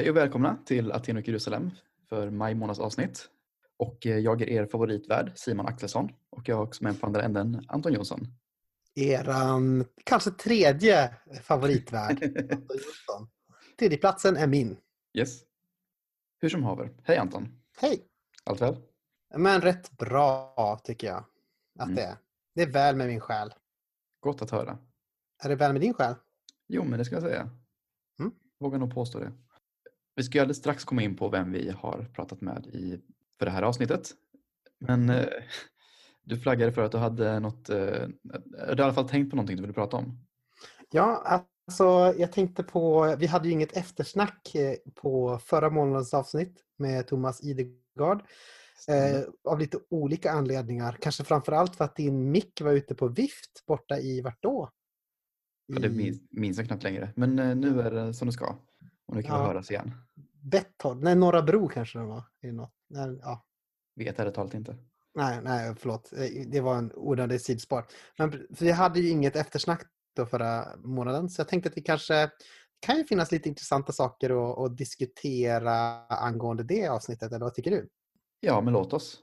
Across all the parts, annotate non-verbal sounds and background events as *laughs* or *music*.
Hej och välkomna till Aten och Jerusalem för maj månads avsnitt. Och eh, jag är er favoritvärd Simon Axelsson och jag har också med på andra änden Anton Jonsson. Eran kanske tredje favoritvärd. *laughs* Anton Jonsson. Tredjeplatsen är min. Yes. Hur som haver. Hej Anton. Hej! Allt väl? Men rätt bra tycker jag att Mm. det är. Det är väl med min själ. Gott att höra. Är det väl med din själ? Jo, men det ska jag säga. Mm. Vågar nog påstå det. Vi ska alldeles strax komma in på vem vi har pratat med i, för det här avsnittet. Men eh, *laughs* du flaggade för att du hade något, eh, du i alla fall tänkt på någonting du ville prata om. Ja, alltså jag tänkte på, vi hade ju inget eftersnack eh, på förra månadens avsnitt med Thomas Idegard. Eh, av lite olika anledningar. Kanske framförallt för att din mick var ute på vift borta i vart då? Ja, det I minns, minns jag knappt längre. Men eh, nu är det som det ska. Och nu kan vi Ja. höras igen. Betthard? Nej, Norra Bro kanske det var. Nej, ja. Vet ärligt talat inte. Nej, nej, förlåt. Eh, Det var en onödig sidospår. Men för vi hade ju inget eftersnack då förra månaden, så jag tänkte att vi kanske kan ju finnas lite intressanta saker att, att diskutera angående det avsnittet, eller vad tycker du? Ja, men låt oss.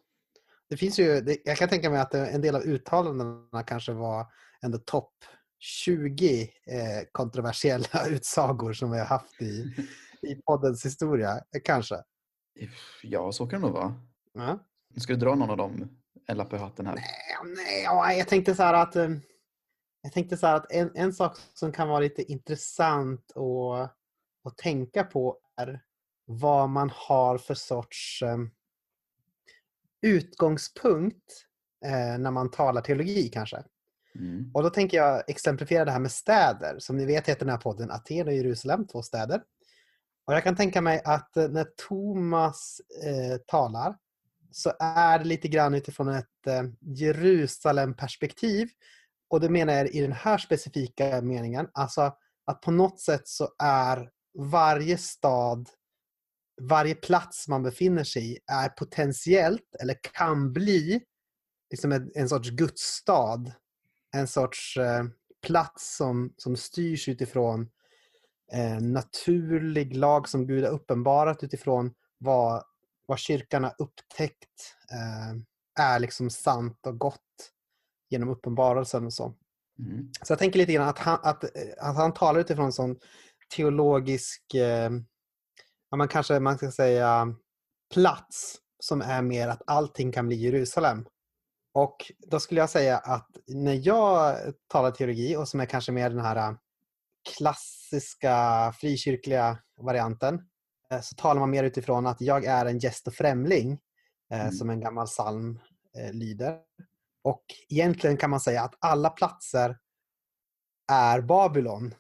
Det finns ju, jag kan tänka mig att en del av uttalandena kanske var ändå topp 20 eh, kontroversiella *laughs* utsagor som vi har haft i, i poddens historia. Eh, Kanske. Ja, så kan det nog vara. Ja. Ska du dra någon av dem en lapp i hatten här? Nej, nej, ja, jag tänkte så här att eh, jag tänkte så att en, en sak som kan vara lite intressant att, att tänka på är vad man har för sorts eh, utgångspunkt eh, när man talar teologi kanske. Mm. Och då tänker jag exemplifiera det här med städer. Som ni vet heter den här podden Aten och Jerusalem, två städer. Och jag kan tänka mig att eh, när Thomas eh, talar så är det lite grann utifrån ett eh, Jerusalem-perspektiv. Och det menar jag i den här specifika meningen. Alltså att på något sätt så är varje stad, varje plats man befinner sig i är potentiellt eller kan bli liksom en, en sorts gudsstad en sorts eh, plats som, som styrs utifrån eh, naturlig lag som Gud har uppenbarat utifrån vad, vad kyrkan har upptäckt eh, är liksom sant och gott genom uppenbarelsen och så. Mm. Så jag tänker lite grann att han, att, eh, att han talar utifrån en sån teologisk, eh, ja, man kanske man ska säga plats som är mer att allting kan bli Jerusalem. Och då skulle jag säga att när jag talar teologi och som är kanske mer den här äh, klassiska frikyrkliga varianten eh, så talar man mer utifrån att jag är en gäst och främling eh, Mm. som en gammal psalm lyder. Och egentligen kan man säga att alla platser är Babylon.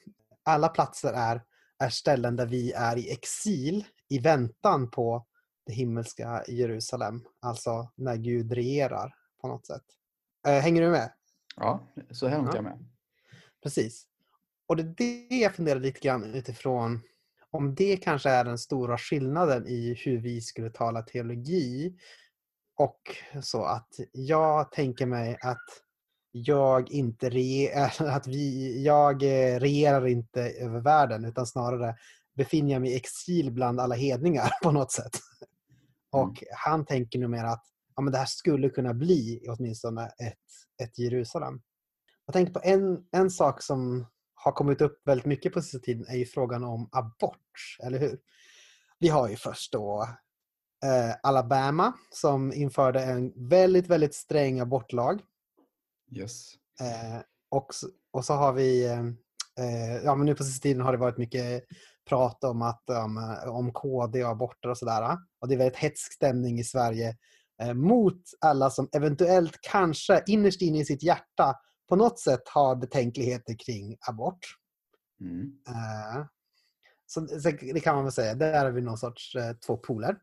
Alla platser är, är ställen där vi är i exil i väntan på det himmelska Jerusalem. Alltså när Gud regerar på något sätt. Eh, Hänger du med? Ja, så är Ja. jag med. Precis. Och det är det jag funderar lite grann utifrån om det kanske är den stora skillnaden i hur vi skulle tala teologi. Och så att jag tänker mig att jag inte regerar, *laughs* att vi, jag eh, regerar inte över världen utan snarare befinner jag mig i exil bland alla hedningar *laughs* på något sätt. Och han tänker nog mer att ja, men det här skulle kunna bli åtminstone ett, ett Jerusalem. Jag tänkte på en, en sak som har kommit upp väldigt mycket på sista tiden är ju frågan om abort, eller hur? Vi har ju först då eh, Alabama som införde en väldigt, väldigt sträng abortlag. Yes. Eh, och, och så har vi, eh, eh, ja men nu på sista tiden har det varit mycket prat om, att, um, om KD och aborter och sådär. Och det är väldigt hetsk stämning i Sverige mot alla som eventuellt kanske innerst inne i sitt hjärta på något sätt har betänkligheter kring abort. Mm. Eh, så, det kan man väl säga, där är vi någon sorts eh, två poler.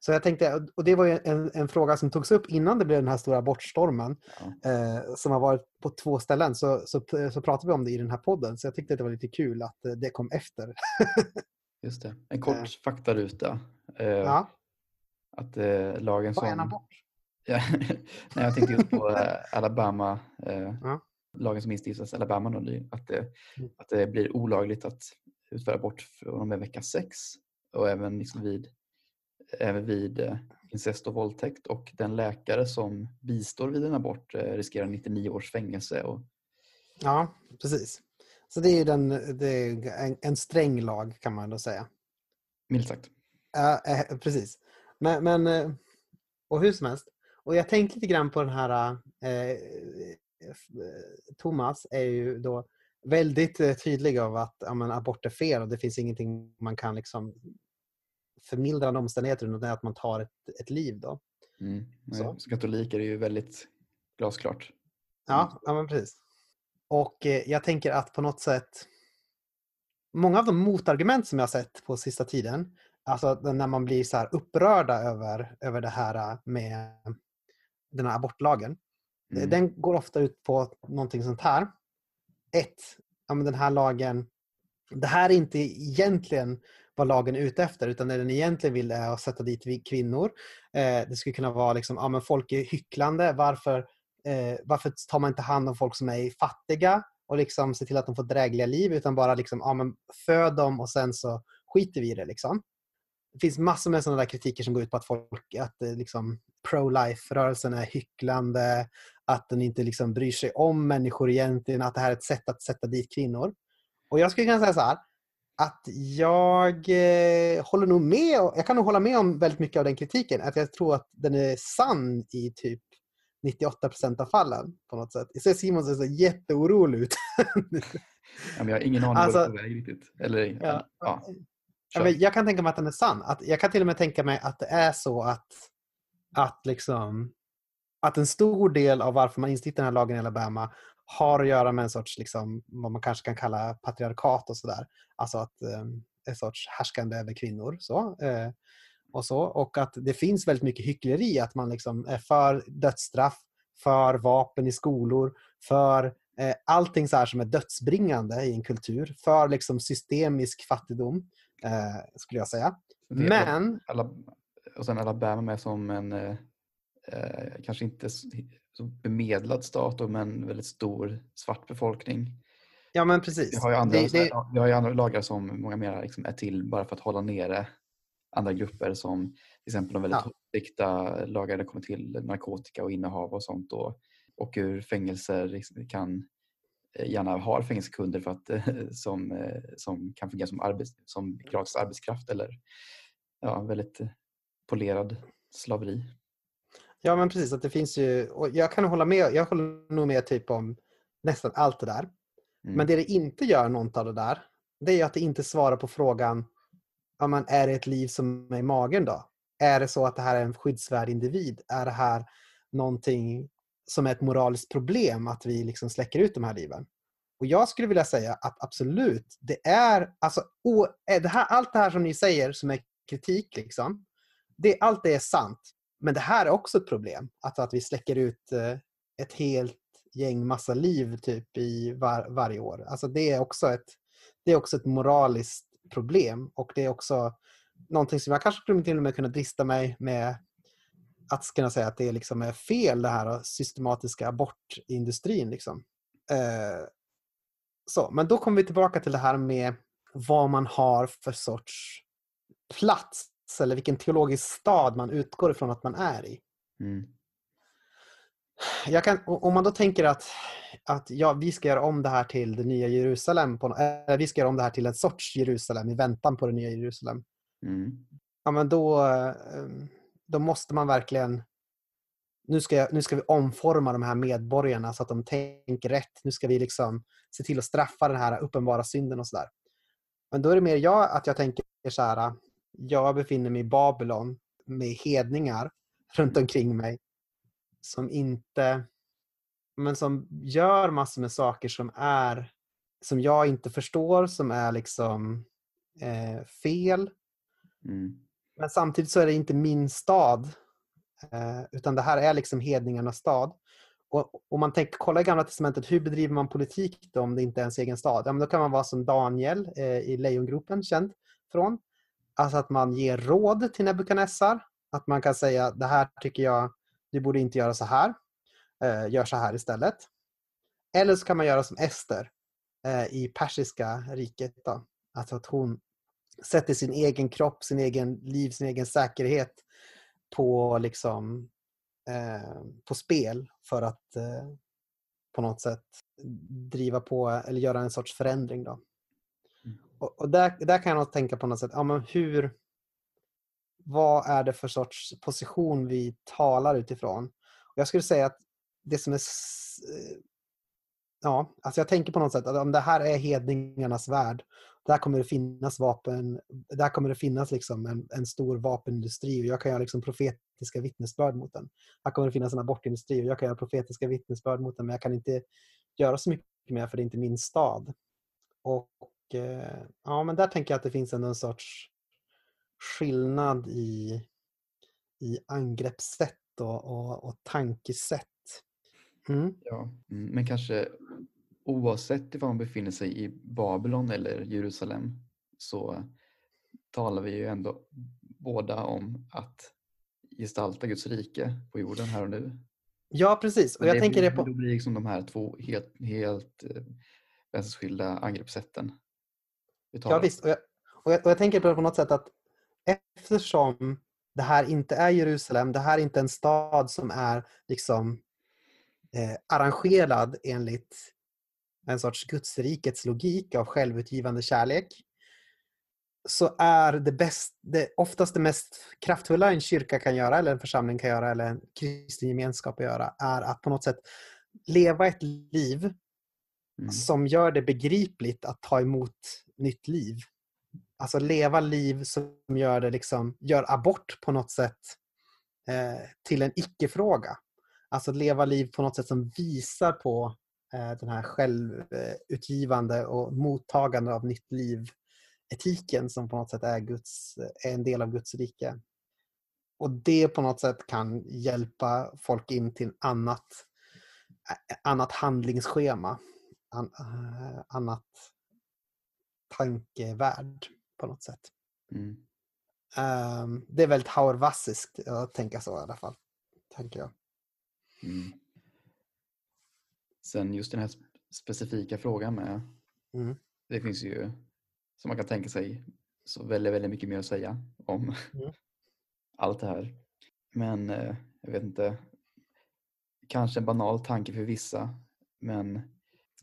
Så jag tänkte, och det var en, en fråga som togs upp innan det blev den här stora abortstormen Ja. eh, som har varit på två ställen så, så, så pratade vi om det i den här podden så jag tyckte att det var lite kul att eh, det kom efter. *laughs* Just det. En kort Eh. faktaruta. Eh, Ja, Att eh, lagen en som... abort? *laughs* Ja, nej, jag tänkte just på eh, Alabama. Eh, Ja. Lagen som instiftas Alabama. Då, att, det, Mm. att det blir olagligt att utföra abort från och med vecka sex. och även liksom vid, även vid eh, incest och våldtäkt och den läkare som bistår vid en abort eh, riskerar 99 års fängelse. Och, Ja, precis. Så det är ju den, det är en, en sträng lag kan man då säga. milt sagt. Ja, precis. Men, men, eh, och hur som helst. Och jag tänkte lite grann på den här... Eh, eh, Thomas är ju då väldigt eh, tydlig av att ja, men, abort är fel och det finns ingenting man kan liksom förmildrande omständigheter utan att man tar ett, ett liv. Då. Mm. Så. Som katolik är ju väldigt glasklart. Ja, ja men precis. Och eh, jag tänker att på något sätt många av de motargument som jag har sett på sista tiden, alltså när man blir så upprörda över, över det här eh, med den här abortlagen, Mm. den går ofta ut på någonting sånt här. Ett, ja, men den här lagen, det här är inte egentligen vad lagen är ute efter utan det den egentligen vill är att sätta dit vi- kvinnor. Eh, det skulle kunna vara liksom, ja men folk är hycklande, varför, eh, varför tar man inte hand om folk som är fattiga och liksom se till att de får drägliga liv utan bara liksom, ja men föd dem och sen så skiter vi i det liksom. Det finns massor med sådana där kritiker som går ut på att folk, att eh, liksom pro-life-rörelsen är hycklande, att den inte liksom bryr sig om människor egentligen, att det här är ett sätt att sätta dit kvinnor. Och jag skulle kunna säga så här, att jag eh, håller nog med, jag kan nog hålla med om väldigt mycket av den kritiken, att jag tror att den är sann i typ 98 av fallen på något sätt. Jag ser Simon ser så jätteorolig ut. Ja, jag har ingen aning Alltså- på väg riktigt. Eller, ja. Ja. Ja, jag kan tänka mig att den är sann. Att, jag kan till och med tänka mig att det är så att, att, liksom, att en stor del av varför man instiftar den här lagen i Alabama har att göra med en sorts, liksom, vad man kanske kan kalla patriarkat och sådär. Alltså att eh, en sorts härskande över kvinnor. Så, eh, och, så. och att det finns väldigt mycket hyckleri. Att man liksom är för dödsstraff, för vapen i skolor, för eh, allting så här som är dödsbringande i en kultur. För liksom systemisk fattigdom eh, skulle jag säga. Men, Alla, och sen Alabama med som en eh, eh, kanske inte så bemedlad stat då, men väldigt stor svart befolkning. ja men precis. Vi har ju andra, Det- det- vi har andra lagar som många mer liksom är till bara för att hålla nere andra grupper som till exempel de väldigt Ja. strikta det kommer till narkotika och innehav och sånt. Och, och hur fängelser liksom kan gärna ha fängelsekunder för att, eh, som, eh, som kan fungera som, arbets, som gratis arbetskraft eller ja, väldigt eh, polerad slaveri. Ja, men precis. Att det finns ju, och jag kan hålla med, jag håller nog med typ om nästan allt det där. Mm. Men det det inte gör något av det där, det är ju att det inte svarar på frågan, ja, men är det ett liv som är i magen då? Är det så att det här är en skyddsvärd individ? Är det här någonting som är ett moraliskt problem, att vi liksom släcker ut de här liven? Och jag skulle vilja säga att absolut, det är, alltså, o, eh, det här, allt det här som ni säger som är kritik, liksom, det, allt det är sant. Men det här är också ett problem, att, att vi släcker ut eh, ett helt gäng massa liv typ i var, varje år. Alltså det är också ett, det är också ett moraliskt problem och det är också någonting som jag kanske till och med kunna drista mig med att kunna säga att det liksom är fel det här systematiska abortindustrin. Liksom. Eh, så, men då kommer vi tillbaka till det här med vad man har för sorts plats eller vilken teologisk stad man utgår ifrån att man är i. Mm. Jag kan, om man då tänker att, att ja, vi ska göra om det här till det nya Jerusalem, på, eller vi ska göra om det här till en sorts Jerusalem i väntan på det nya Jerusalem. Mm. Ja, men då, eh, då måste man verkligen... Nu ska, jag, nu ska vi omforma de här medborgarna så att de tänker rätt. Nu ska vi liksom se till att straffa den här uppenbara synden och sådär. Men då är det mer jag, att jag tänker så här. Jag befinner mig i Babylon med hedningar runt omkring mig som inte men som gör massor med saker som är som jag inte förstår, som är liksom eh, fel. Mm. Men samtidigt så är det inte min stad. Eh, utan det här är liksom hedningarnas stad. Och om man tänker, kolla i Gamla Testamentet, hur bedriver man politik då om det inte är ens egen stad? Ja, men då kan man vara som Daniel eh, i Lejongropen, känd från. Alltså att man ger råd till Nebukadnessar. Att man kan säga, det här tycker jag, du borde inte göra så här. Eh, gör så här istället. Eller så kan man göra som Ester eh, i persiska riket. Då. Alltså att hon sätter sin egen kropp, sin egen liv, sin egen säkerhet på, liksom, eh, på spel för att eh, på något sätt driva på eller göra en sorts förändring. Då. Mm. Och, och där, där kan jag tänka på något sätt, ja, men hur, vad är det för sorts position vi talar utifrån? Och jag skulle säga att det som är... Eh, ja, alltså jag tänker på något sätt att om det här är hedningarnas värld, där kommer det finnas vapen, där kommer det finnas liksom en, en stor vapenindustri och jag kan göra liksom profetiska vittnesbörd mot den. Här kommer det finnas en abortindustri och jag kan göra profetiska vittnesbörd mot den men jag kan inte göra så mycket mer för det är inte min stad. Och eh, ja, men där tänker jag att det finns en sorts skillnad i, i angreppssätt och, och, och tankesätt. Mm. Ja, mm, men kanske oavsett ifall man befinner sig i Babylon eller Jerusalem så talar vi ju ändå båda om att gestalta Guds rike på jorden här och nu. Ja, precis. Och jag det tänker blir, det på... Då blir liksom de här två helt, helt eh, väsensskilda angreppssätten. Ja, om. visst. Och jag, och, jag, och jag tänker på det på något sätt att eftersom det här inte är Jerusalem, det här är inte en stad som är liksom eh, arrangerad enligt en sorts gudsrikets logik av självutgivande kärlek så är det, bäst, det oftast det mest kraftfulla en kyrka kan göra, eller en församling kan göra, eller en kristen gemenskap kan göra, är att på något sätt leva ett liv Mm. som gör det begripligt att ta emot nytt liv. Alltså leva liv som gör, det liksom, gör abort på något sätt eh, till en icke-fråga. Alltså leva liv på något sätt som visar på den här självutgivande och mottagande av nytt liv etiken som på något sätt är, Guds, är en del av Guds rike. Och det på något sätt kan hjälpa folk in till annat, ä- annat handlingsschema. An, eh, annat tankevärld på något sätt. Mm. Ehm, det är väldigt hauerwassiskt att tänka så i alla fall. Tänker jag. Mm. Sen just den här sp- specifika frågan med, Mm. det finns ju som man kan tänka sig så väldigt, väldigt mycket mer att säga om Mm. *laughs* allt det här. Men eh, jag vet inte, kanske en banal tanke för vissa men,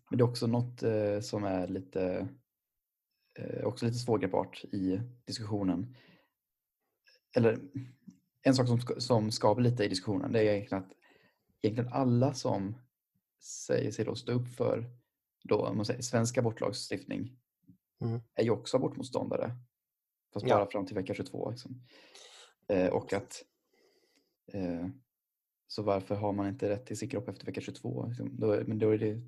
men det är också något eh, som är lite eh, också lite svårgreppbart i diskussionen. Eller en sak som, som skaver lite i diskussionen det är egentligen att egentligen alla som säger sig då stå upp för då, man säger, svensk abortlagstiftning Mm. är ju också abortmotståndare. Fast Ja. bara fram till vecka 22. Liksom. Eh, och att eh, så varför har man inte rätt till sin kropp efter vecka 22? Liksom? Då, men då är det,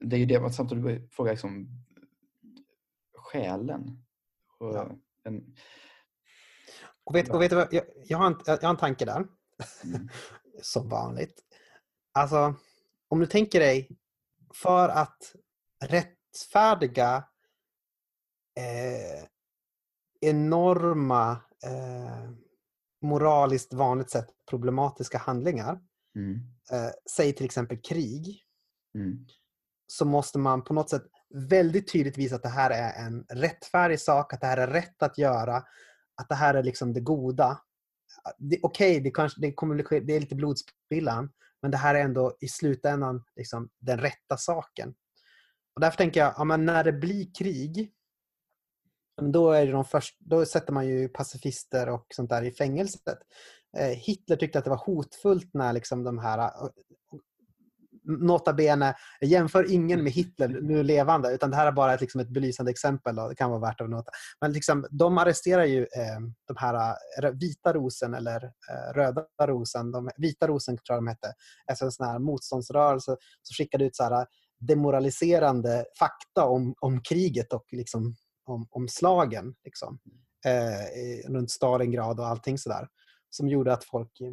det är ju det man samtidigt frågar liksom, skälen. Och Ja. en, Och vet, och vet du vad, jag, jag, har en, jag har en tanke där. Mm. *laughs* Som vanligt. Alltså, om du tänker dig för att rättfärdiga eh, enorma, eh, moraliskt vanligt sett problematiska handlingar, mm, eh, säg till exempel krig, mm, så måste man på något sätt väldigt tydligt visa att det här är en rättfärdig sak, att det här är rätt att göra, att det här är liksom det goda. Det- Okej, det, kanske, det, kommer bli, ske- det är lite blodspillan, men det här är ändå i slutändan liksom den rätta saken. Och därför tänker jag, ja, men när det blir krig, då, är det de först, då sätter man ju pacifister och sånt där i fängelset. Eh, Hitler tyckte att det var hotfullt när liksom de här eh, nota bene, jämför ingen med Hitler nu levande, utan det här är bara ett, liksom ett belysande exempel. Då. Det kan vara värt att nota. Men liksom, de arresterar ju eh, de här eh, vita rosen eller eh, röda rosen. De, vita rosen tror jag de hette. Alltså en sån här motståndsrörelse som skickade ut så här demoraliserande fakta om, om kriget och liksom, om, om slagen. Liksom. Eh, runt Stalingrad och allting sådär. Som gjorde att folk eh,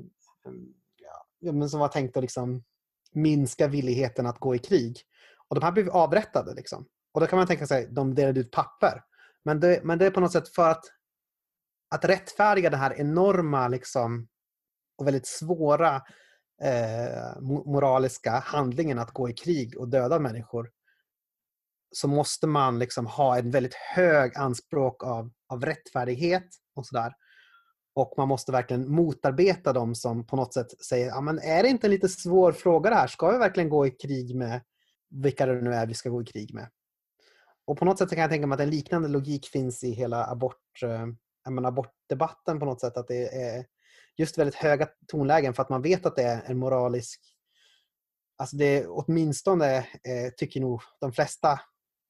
ja, men som var tänkt att liksom minska villigheten att gå i krig. Och de här blev avrättade. Liksom. Och då kan man tänka sig de delade ut papper. Men det, men det är på något sätt för att, att rättfärdiga den här enorma liksom, och väldigt svåra eh, moraliska handlingen att gå i krig och döda människor så måste man liksom ha en väldigt hög anspråk av, av rättfärdighet och sådär. Och man måste verkligen motarbeta dem som på något sätt säger ja, men är det inte en lite svår fråga det här? Ska vi verkligen gå i krig med vilka det nu är vi ska gå i krig med? Och på något sätt kan jag tänka mig att en liknande logik finns i hela abort, eh, menar, abortdebatten på något sätt. Att det är just väldigt höga tonlägen för att man vet att det är en moralisk... Alltså det åtminstone eh, tycker nog de flesta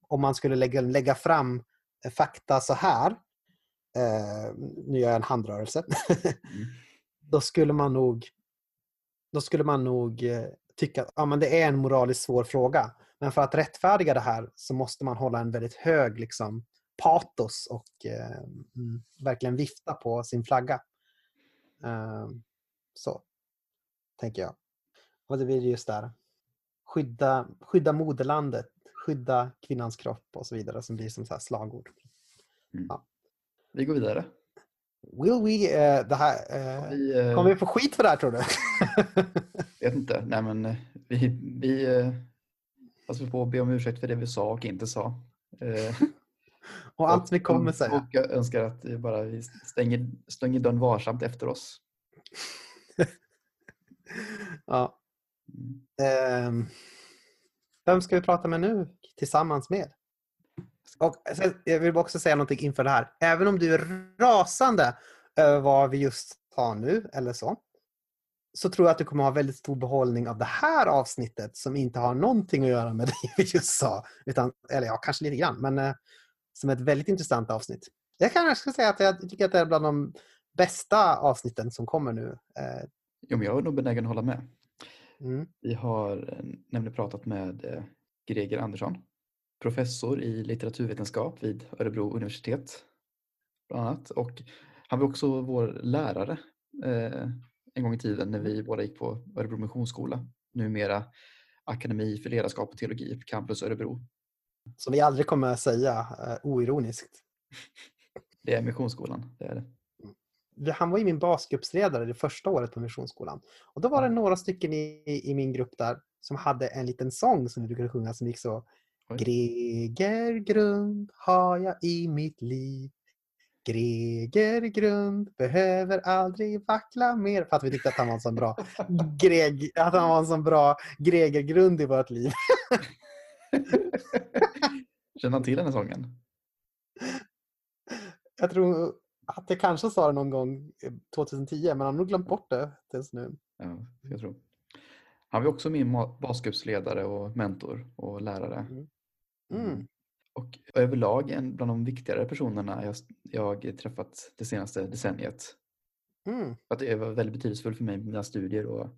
om man skulle lägga, lägga fram eh, fakta så här. Eh, nu gör jag en handrörelse. mm. *laughs* Då skulle man nog då skulle man nog eh, tycka att ja, men det är en moraliskt svår fråga. Men för att rättfärdiga det här så måste man hålla en väldigt hög liksom, patos och eh, mm, verkligen vifta på sin flagga. Eh, så, tänker jag. Och det blir just där. Skydda, skydda moderlandet, skydda kvinnans kropp och så vidare som blir som så slagord. Mm. Ja. Vi går vidare. Will we, uh, det här, uh, vi, uh, kommer vi få skit för det här tror du? *laughs* vet inte. Nej men vi, vi alltså vi får be om ursäkt för det vi sa och inte sa. *laughs* och allt vi kommer säga. Och jag önskar att vi bara vi stänger, stänger dörren varsamt efter oss. *laughs* ja. Um, vem ska vi prata med nu tillsammans med? Och jag vill också säga någonting inför det här. Även om du är rasande över vad vi just sa nu, eller så, så tror jag att du kommer ha väldigt stor behållning av det här avsnittet som inte har någonting att göra med *laughs* det vi just sa. Utan, eller ja, kanske lite grann, men eh, som ett väldigt intressant avsnitt. Jag kanske ska säga att jag tycker att det är bland de bästa avsnitten som kommer nu. Eh. Jo, men jag är nog benägen att hålla med. Mm. Vi har eh, nämligen pratat med eh, Greger Andersson professor i litteraturvetenskap vid Örebro universitet. Bland annat. Och han var också vår lärare eh, en gång i tiden när vi båda gick på Örebro Missionsskola. Numera Akademi för ledarskap och teologi på Campus Örebro. Som vi aldrig kommer att säga eh, oironiskt. Det är Missionsskolan, det är det. Han var ju min basgruppsledare det första året på Missionsskolan. Och då var det några stycken i, i min grupp där som hade en liten sång som vi brukade sjunga som gick så Greger grund har jag i mitt liv. Greger grund behöver aldrig vackla mer. För att vi tyckte att han var en sån bra, Greg, att han var en sån bra Greger grund i vårt liv. *laughs* Känner han till den här sången? Jag tror att jag kanske sa det någon gång 2010 men han har nog glömt bort det tills nu. Ja, jag tror. Han var också min basgruppsledare och mentor och lärare. Mm. Mm. mm. Och överlag en bland de viktigare personerna jag, jag träffat det senaste decenniet. Mm. Att det var väldigt betydelsefullt för mig med mina studier och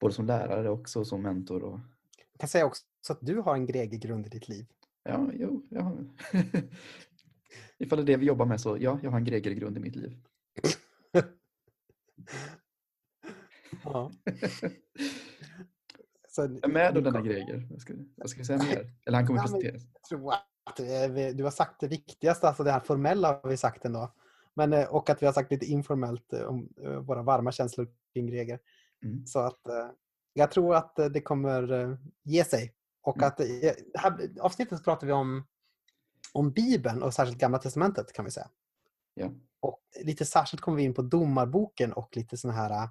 både som lärare och som mentor. Och... Jag kan säga också att du har en Greger-grund i ditt liv. Ja, jo, ja. *laughs* Ifall det är det vi jobbar med så ja, jag har en Greger-grund i mitt liv. *laughs* ja. *laughs* Sen, är med då denna Greger? Vad ska, vad ska vi säga mer? Eller han kommer ja, presenteras. Jag tror att du har sagt det viktigaste, alltså det här formella har vi sagt ändå. Men, eh, och att vi har sagt lite informellt eh, om eh, våra varma känslor kring Greger. Mm. Så att jag tror att det kommer ge sig. Och mm. att här avsnittet pratar vi om, om Bibeln och särskilt Gamla Testamentet kan vi säga. Ja. Och lite särskilt kommer vi in på Domarboken och lite sådana här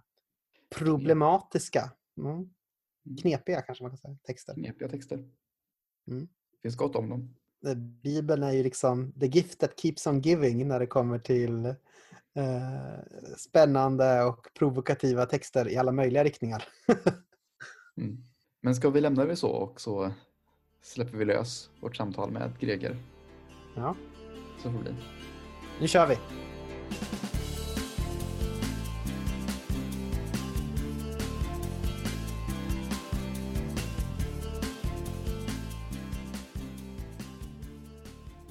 problematiska mm. Mm. knepiga kanske man kan säga, texter. Knepiga texter. Mm. Det finns gott om dem. Bibeln är ju liksom the gift that keeps on giving när det kommer till eh, spännande och provokativa texter i alla möjliga riktningar. *laughs* mm. Men ska vi lämna det så och så släpper vi lös vårt samtal med Greger? Ja. Så får det bli. Nu kör vi!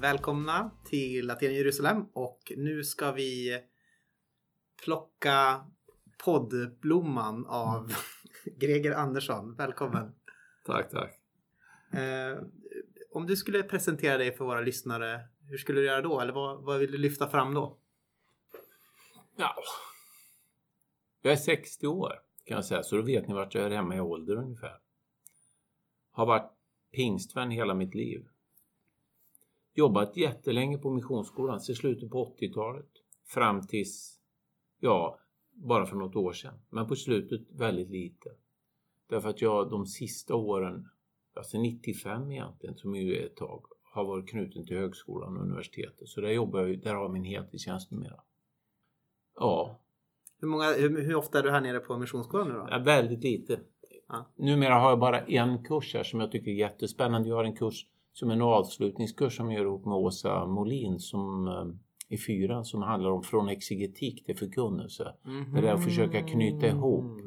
Välkomna till Aten Jerusalem och nu ska vi plocka poddblomman av. *laughs* Greger Andersson. Välkommen! Tack, tack. Eh, om du skulle presentera dig för våra lyssnare, hur skulle du göra då? Eller vad, vad vill du lyfta fram då? Ja, jag är 60 år kan jag säga, så då vet ni vart jag är hemma i ålder ungefär. Har varit pingstvän hela mitt liv jobbat jättelänge på Missionsskolan, så slutet på 80-talet. Fram tills, ja, bara för något år sedan. Men på slutet väldigt lite. Därför att jag de sista åren, alltså 95 egentligen, som ju är ett tag, har varit knuten till högskolan och universitetet. Så där jobbar jag, där har jag min heltidstjänst numera. Ja. Hur, många, hur, hur, ofta är du här nere på Missionsskolan nu då? Ja, väldigt lite. Ja. Numera har jag bara en kurs här som jag tycker är jättespännande. Jag har en kurs som en avslutningskurs som jag gör ihop med Åsa Molin som i fyran som handlar om från exegetik till förkunnelse. Mm -hmm. Det är att försöka knyta ihop.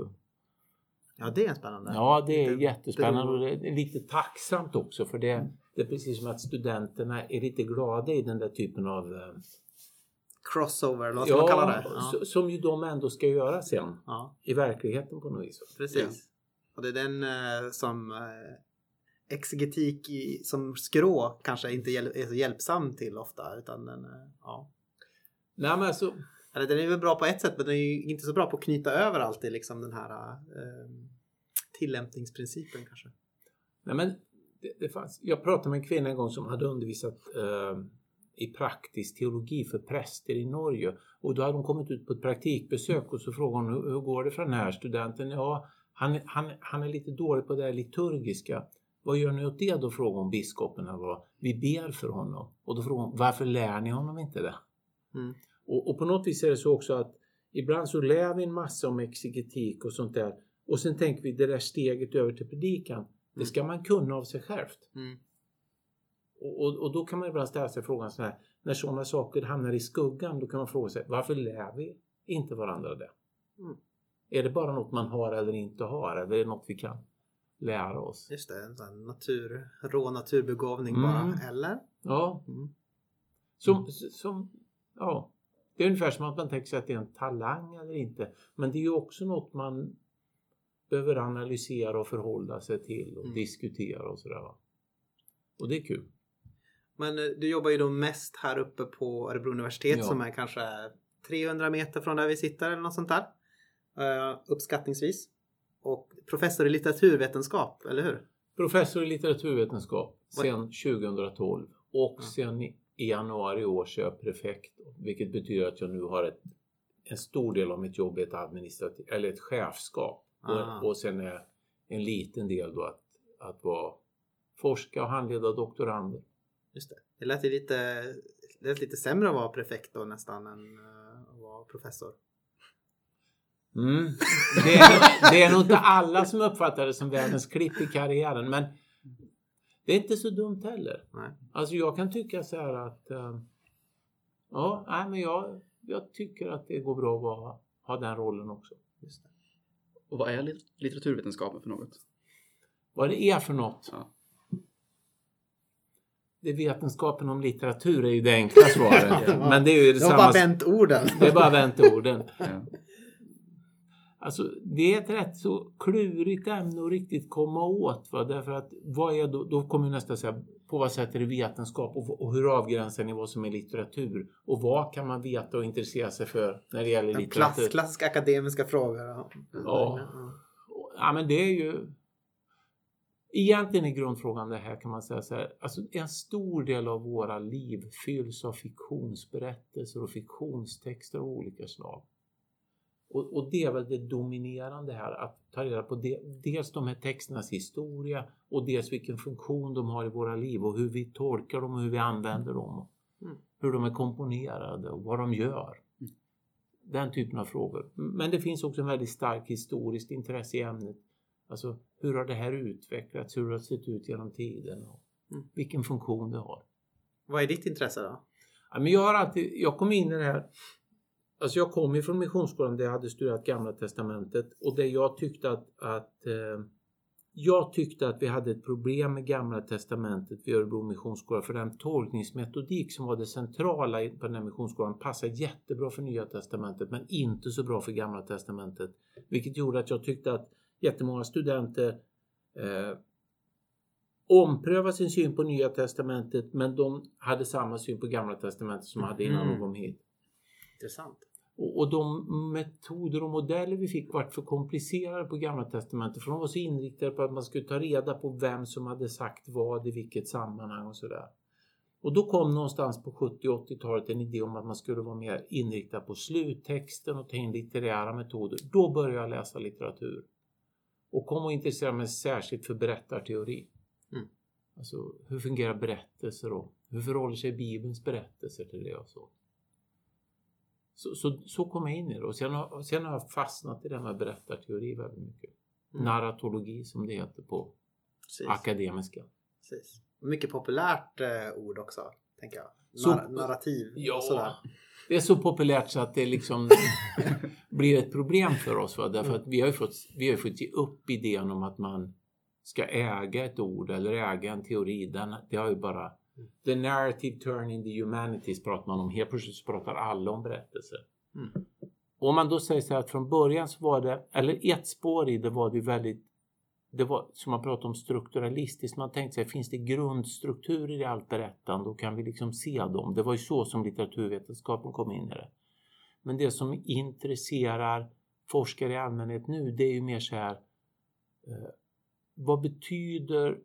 Ja, det är spännande. Ja, det är lite jättespännande och det är lite tacksamt också för det, det är precis som att studenterna är lite glada i den där typen av eh, crossover eller vad ska ja, man kalla det? Ja. Som ju de ändå ska göra sen ja. i verkligheten på något vis. Precis. Och det är den eh, som eh, exegetik i, som skrå kanske inte är så hjälpsam till ofta utan den, eh, ja. Nej men alltså. Eller den är väl bra på ett sätt men den är inte så bra på att knyta över alltid liksom den här eh, tillämpningsprincipen kanske. Nej men det, det fanns, jag pratade med en kvinna en gång som hade undervisat eh, i praktisk teologi för präster i Norge. Och då hade hon kommit ut på ett praktikbesök och så frågade hon hur, hur går det för den här studenten? Ja, han, han, han är lite dålig på det liturgiska. Vad gör ni åt det då? frågade hon biskopen. Vi ber för honom. Och då frågade hon, varför lär ni honom inte det? Mm. Och, och, på något vis är det så också att ibland så lär vi en massa om exegetik och sånt där. Och sen tänker vi det där steget över till predikan. Mm. Det ska man kunna av sig självt. Mm. Och, och, och, då kan man ibland ställa sig frågan så här. När sådana saker hamnar i skuggan då kan man fråga sig varför lär vi inte varandra det? Mm. Är det bara något man har eller inte har? Eller är det något vi kan lära oss? Just det, en sån natur, rå naturbegåvning mm. bara, eller? Ja. Mm. Som, som, ja. Det är ungefär som att man tänker sig att det är en talang eller inte. Men det är ju också något man behöver analysera och förhålla sig till och mm. diskutera och sådär. Och det är kul. Men eh, du jobbar ju då mest här uppe på Örebro universitet ja. som är kanske 300 meter från där vi sitter eller något sånt där. Uh, uppskattningsvis. Och professor i litteraturvetenskap, eller hur? Professor i litteraturvetenskap sedan 2012 och sen i januari i år så är jag prefekt vilket betyder att jag nu har ett, en stor del av mitt jobb är ett administrativt eller ett chefskap och, och sen är en liten del då att, att vara forska och handleda doktorander. Just det. Det lät lite, det lät lite sämre att vara prefekt då nästan än uh, att vara professor. Mm. *laughs* Det, är, det är nog inte alla som uppfattar det som världens klipp i karriären men det är inte så dumt heller. Nej. Alltså jag kan tycka så här att uh, ja, nej, men jag, jag tycker att det går bra att vara, ha den rollen också. Just det. Och vad är litteraturvetenskapen för något? Vad det är för något? Ja. Det är vetenskapen om litteratur är ju det enkla svaret. *laughs* Men det är ju det, har bara vänt orden. Det är bara vänt orden. ja. Alltså det är ett rätt så klurigt ämne att riktigt komma åt. Va? Därför att vad är då, då kommer nästa säga på vad sätt är det vetenskap och, och hur avgränsar ni vad som är litteratur? Och vad kan man veta och intressera sig för när det gäller litteratur? Klass, klassiska akademiska frågor. Ja. ja. ja, men det är ju Egentligen är grundfrågan det här kan man säga så här. Alltså en stor del av våra liv fylls av fiktionsberättelser och fiktionstexter av olika slag. Och, och, det är väl det dominerande här, att ta reda på det, dels de här texternas historia och dels vilken funktion de har i våra liv och hur vi tolkar dem och hur vi använder dem. Mm. Hur de är komponerade och vad de gör. Mm. Den typen av frågor. Men det finns också en väldigt stark historiskt intresse i ämnet. Alltså hur har det här utvecklats? Hur har det sett ut genom tiden? Och mm. Vilken funktion det har. Vad är ditt intresse då? Ja, men jag, har alltid, jag kom in i det här Alltså jag kom ifrån Missionsskolan där jag hade studerat Gamla Testamentet och det jag tyckte att, att eh, jag tyckte att vi hade ett problem med Gamla Testamentet vid Örebro Missionsskola för den tolkningsmetodik som var det centrala på den här missionsskolan passade jättebra för Nya Testamentet men inte så bra för Gamla Testamentet. Vilket gjorde att jag tyckte att jättemånga studenter eh, ompröva sin syn på Nya Testamentet men de hade samma syn på Gamla Testamentet som de hade innan mm. de kom hit. Intressant. Och, och de metoder och modeller vi fick var för komplicerade på Gamla Testamentet för de var så inriktade på att man skulle ta reda på vem som hade sagt vad i vilket sammanhang och sådär. Och då kom någonstans på 70 80-talet en idé om att man skulle vara mer inriktad på sluttexten och ta in litterära metoder. Då började jag läsa litteratur. Och kom att intressera mig särskilt för berättarteori. Mm. Alltså hur fungerar berättelser och hur förhåller sig Bibelns berättelser till det och så. Så, så, så kom jag in i det och sen har, sen har jag fastnat i det här med berättarteori väldigt mycket. Mm. Narratologi som det heter på Precis. akademiska. Precis. Mycket populärt eh, ord också, tänker jag. Så- Nar- narrativ Ja, och sådär. det är så populärt så att det liksom *laughs* blir ett problem för oss. Va? Därför att vi har fått, vi har fått ge upp idén om att man ska äga ett ord eller äga en teori. Den, det har ju bara... The narrative turn in the humanities pratar man om. Helt plötsligt så pratar alla om berättelser. Mm. Och om man då säger så här att från början så var det, eller ett spår i det var det väldigt det var som man pratade om strukturalistiskt. Man tänkte sig, finns det grundstrukturer i allt berättande och kan vi liksom se dem? Det var ju så som litteraturvetenskapen kom in i det. Men det som intresserar forskare i allmänhet nu, det är ju mer så här. Eh, vad betyder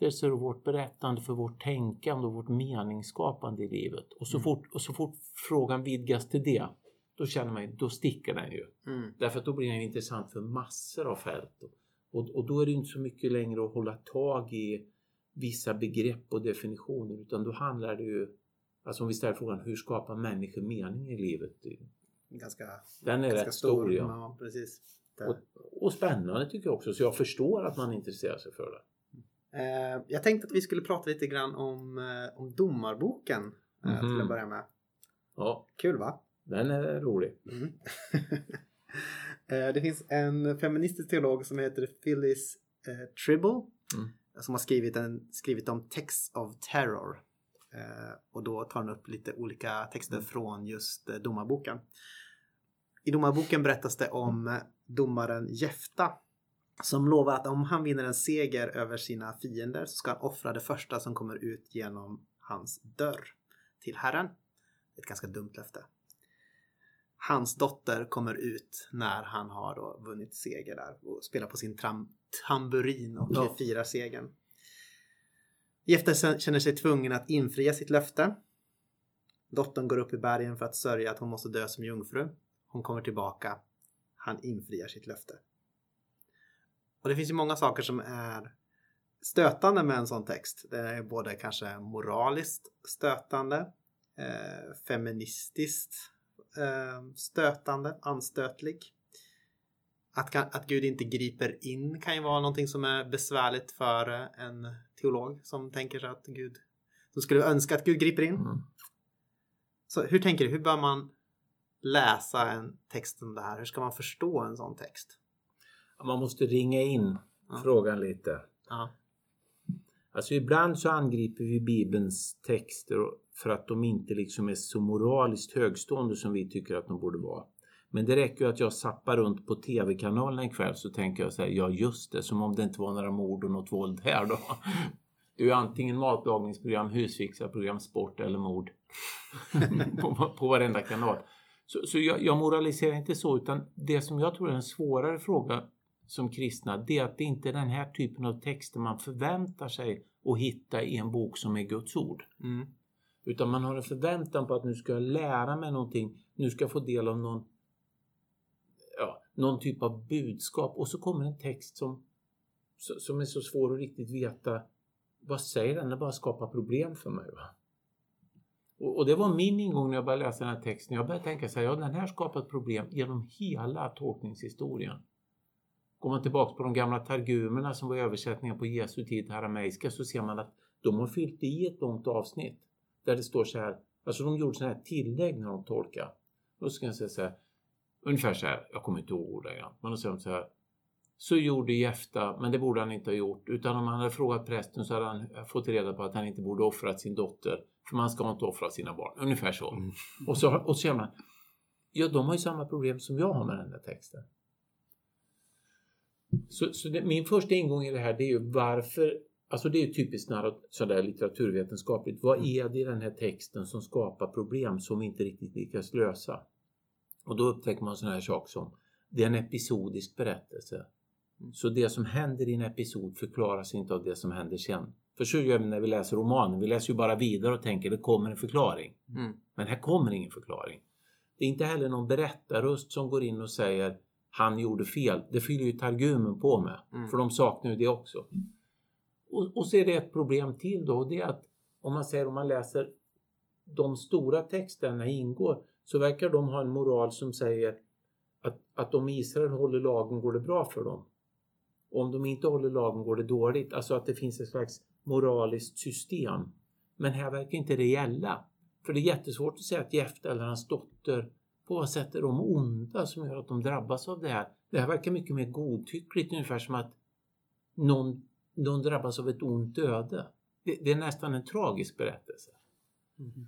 berättelser och vårt berättande för vårt tänkande och vårt meningsskapande i livet? Och så, Mm. fort, och så fort frågan vidgas till det, då känner man ju, då sticker den ju. Mm. Därför att då blir den intressant för massor av fält. Och, och då är det inte så mycket längre att hålla tag i vissa begrepp och definitioner utan då handlar det ju, alltså om vi ställer frågan hur skapar människor mening i livet? Ganska, Den är ganska rätt stor ja. Ja, precis. Och, och spännande tycker jag också så jag förstår att man intresserar sig för det. Eh, jag tänkte att vi skulle prata lite grann om, eh, om domarboken eh, till Mhm. att börja med. Ja, Kul va? den är rolig. Mm. *laughs* Eh, det finns en feministisk teolog som heter Phyllis eh, Tribble Mm. som har skrivit, en, skrivit om Texts of Terror. Eh, och då tar han upp lite olika texter Mm. från just domarboken. I domarboken berättas det om domaren Jefta som lovar att om han vinner en seger över sina fiender så ska han offra det första som kommer ut genom hans dörr till Herren. Ett ganska dumt löfte. Hans dotter kommer ut när han har då vunnit seger där och spelar på sin tram- tamburin och Ja. firar segern. Jefta sen- känner sig tvungen att infria sitt löfte. Dottern går upp i bergen för att sörja att hon måste dö som jungfru. Hon kommer tillbaka. Han infriar sitt löfte. Och det finns ju många saker som är stötande med en sån text. Det är både kanske moraliskt stötande, eh, feministiskt eh, stötande, anstötlig. Att, att Gud inte griper in kan ju vara någonting som är besvärligt för eh, en teolog som tänker sig att Gud, som skulle önska att Gud griper in. Mm. Så hur tänker du, hur bör man läsa en text som det här? Hur ska man förstå en sån text? Man måste ringa in Ja. frågan lite. Ja. Alltså ibland så angriper vi Bibelns texter för att de inte liksom är så moraliskt högstående som vi tycker att de borde vara. Men det räcker ju att jag zappar runt på tv-kanalen en kväll så tänker jag så här, ja just det, som om det inte var några mord och något våld här då. *laughs* Det är ju antingen matlagningsprogram, husfixarprogram, sport eller mord. *laughs* på, på varenda kanal. Så, så jag, jag moraliserar inte så utan det som jag tror är en svårare fråga som kristna det är att det inte är den här typen av texter man förväntar sig att hitta i en bok som är Guds ord. Mm. Utan man har en förväntan på att nu ska jag lära mig någonting, nu ska jag få del av någon, ja, någon typ av budskap och så kommer en text som, som är så svår att riktigt veta vad säger den? Den bara skapar problem för mig. Va? Och, och det var min ingång när jag började läsa den här texten. Jag började tänka så här, ja den här skapar problem genom hela tolkningshistorien. Går man tillbaka på de gamla targumerna som var översättningar på Jesu tid till arameiska så ser man att de har fyllt i ett långt avsnitt där det står så här, alltså de gjorde så här tillägg när de tolkade. Då ska jag säga så här, ungefär så här, jag kommer inte ihåg ordagrant, men då säger de så här, så gjorde Jefta, men det borde han inte ha gjort, utan om han hade frågat prästen så hade han fått reda på att han inte borde offrat sin dotter, för man ska inte offra sina barn, ungefär så. Mm. Och så, och så man, ja de har ju samma problem som jag har med den där texten. Så, så det, min första ingång i det här det är ju varför, alltså det är ju typiskt sådär litteraturvetenskapligt, vad är det i den här texten som skapar problem som vi inte riktigt lyckas lösa? Och då upptäcker man sådana här saker som, det är en episodisk berättelse. Så det som händer i en episod förklaras inte av det som händer sen. För så gör vi när vi läser romanen. Vi läser ju bara vidare och tänker det kommer en förklaring. Mm. Men här kommer ingen förklaring. Det är inte heller någon berättarröst som går in och säger han gjorde fel. Det fyller ju Targumen på med. Mm. För de saknar ju det också. Och, och så är det ett problem till då och det är att om man säger om man läser de stora texterna ingår så verkar de ha en moral som säger att, att om Israel håller lagen går det bra för dem. Och om de inte håller lagen går det dåligt. Alltså att det finns ett slags moraliskt system. Men här verkar inte det gälla. För det är jättesvårt att säga att Jefta eller hans dotter på vad sätt är de onda som gör att de drabbas av det här. Det här verkar mycket mer godtyckligt ungefär som att någon, någon drabbas av ett ont öde. Det, det är nästan en tragisk berättelse. Mm.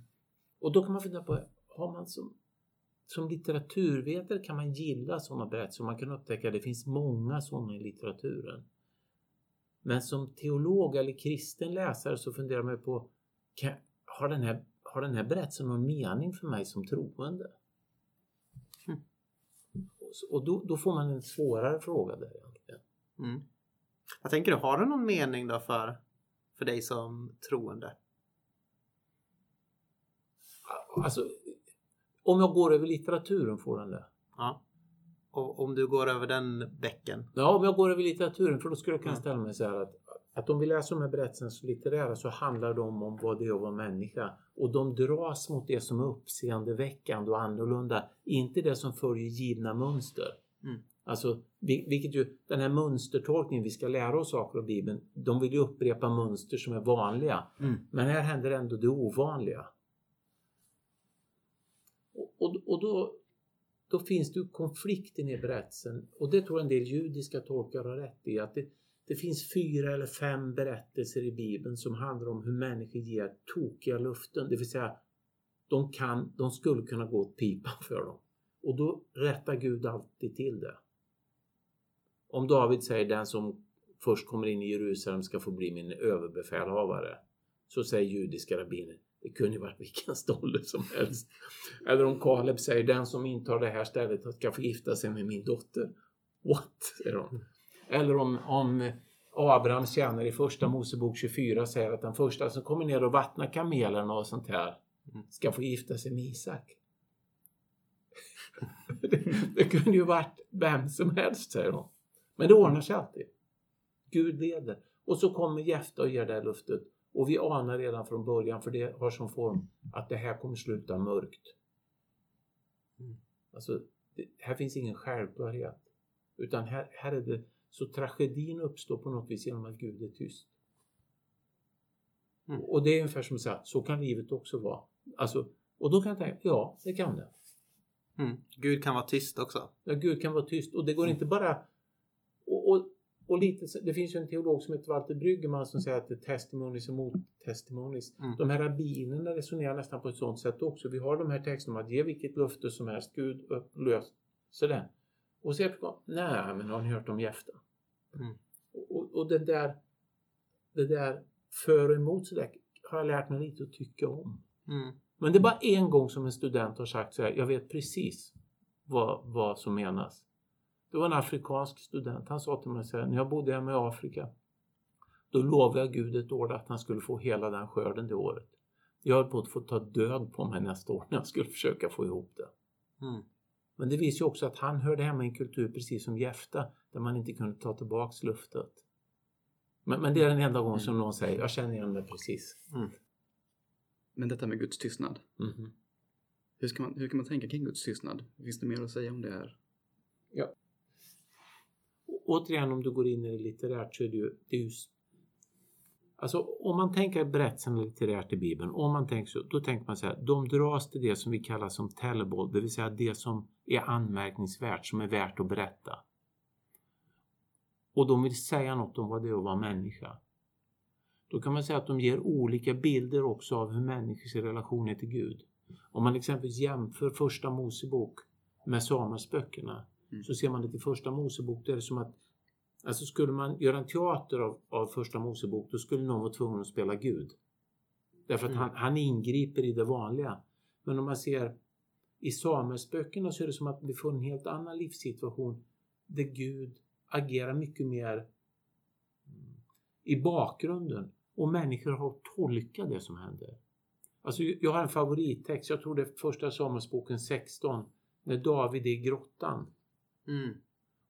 Och då kan man fundera på, har man som, som litteraturvetare kan man gilla sådana berättelser. Man kan upptäcka att det finns många sådana i litteraturen. Men som teolog eller kristen läsare så funderar man på, kan, har, den här, har den här berättelsen någon mening för mig som troende? Mm. Och, då, då får man en svårare fråga där egentligen. Mm. Jag tänker du, har det någon mening då för, för dig som troende? Alltså, om jag går över litteraturen får den det. Ja. Och om du går över den bäcken? Ja, om jag går över litteraturen, för då skulle jag kunna ställa mig så här att, att om vi läser de här berättelserna som litterära så handlar de om vad det är att vara människa. Och de dras mot det som är uppseendeväckande och annorlunda, inte det som följer givna mönster. Mm. Alltså, vil- vilket ju, den här mönstertolkningen, vi ska lära oss saker av Bibeln, de vill ju upprepa mönster som är vanliga. Mm. Men här händer ändå det ovanliga. Och, och, och då, då finns det ju konflikten i berättelsen och det tror en del judiska tolkare har rätt i. Att det, det finns fyra eller fem berättelser i Bibeln som handlar om hur människor ger tokiga luften. Det vill säga, de, kan, de skulle kunna gå åt pipan för dem. Och då rättar Gud alltid till det. Om David säger den som först kommer in i Jerusalem ska få bli min överbefälhavare. Så säger judiska rabbiner, det kunde ju varit vilken stolle som helst. Eller om Kaleb säger den som intar det här stället ska få gifta sig med min dotter. What? säger de. Eller om, om Abrahams tjänare i första Mosebok 24 säger att den första som kommer ner och vattnar kamelerna och sånt här ska få gifta sig med Isak. *laughs* det, det kunde ju varit vem som helst, säger de. Men det ordnar sig alltid. Gud leder. Och så kommer Jefta och ger det här luftet. Och vi anar redan från början, för det har som form att det här kommer sluta mörkt. Mm. Alltså, det, här finns ingen självklarhet. Utan här, här är det, så tragedin uppstår på något vis genom att Gud är tyst. Mm. Och det är ungefär som säga, så kan livet också vara. Alltså, och då kan jag tänka, ja, det kan det. Mm. Gud kan vara tyst också. Ja, Gud kan vara tyst och det går inte bara... Och, och, och lite, det finns ju en teolog som heter Walter Bryggerman som säger att det är testimonies och mottestimonies. Mm. De här rabbinerna resonerar nästan på ett sådant sätt också. Vi har de här texterna om att ge vilket löfte som helst, Gud löser det. Och så är det, nej men har ni hört om Jefta? Mm. Och, och, det där, det där för och emot så där har jag lärt mig lite att tycka om. Mm. Men det är bara en gång som en student har sagt så här, jag vet precis vad, vad som menas. Det var en afrikansk student, han sa till mig så här, när jag bodde hemma i Afrika, då lovade jag Gud ett år att han skulle få hela den skörden det året. Jag höll på att få ta död på mig nästa år när jag skulle försöka få ihop det. Mm. Men det visar ju också att han hörde hemma i en kultur precis som Jefta, där man inte kunde ta tillbaks luftet. Men, men det är den enda gången som någon säger, jag känner igen det precis. Men detta med Guds tystnad. Mhm. Hur, ska man, hur kan man tänka kring Guds tystnad? Finns det mer att säga om det här? Å- återigen om du går in i det litterärt så är det ju, det är ju Alltså om man tänker berättelsen litterärt i Bibeln, om man tänker så, då tänker man så här, de dras till det som vi kallar som tellable, det vill säga det som är anmärkningsvärt, som är värt att berätta. Och de vill säga något om vad det är att vara människa. Då kan man säga att de ger olika bilder också av hur människors relationer till Gud. Om man exempelvis jämför första Mosebok med Samuelsböckerna Mm. så ser man att i första Mosebok det är det som att Alltså skulle man göra en teater av, av första Mosebok då skulle någon vara tvungen att spela Gud. Därför att Mm. han, han ingriper i det vanliga. Men om man ser i Samuelsböckerna så är det som att vi får en helt annan livssituation där Gud agerar mycket mer mm, i bakgrunden. Och människor har tolkat det som händer. Alltså, jag har en favorittext, jag tror det är första Samuelsboken 16, när David är i grottan. Mm.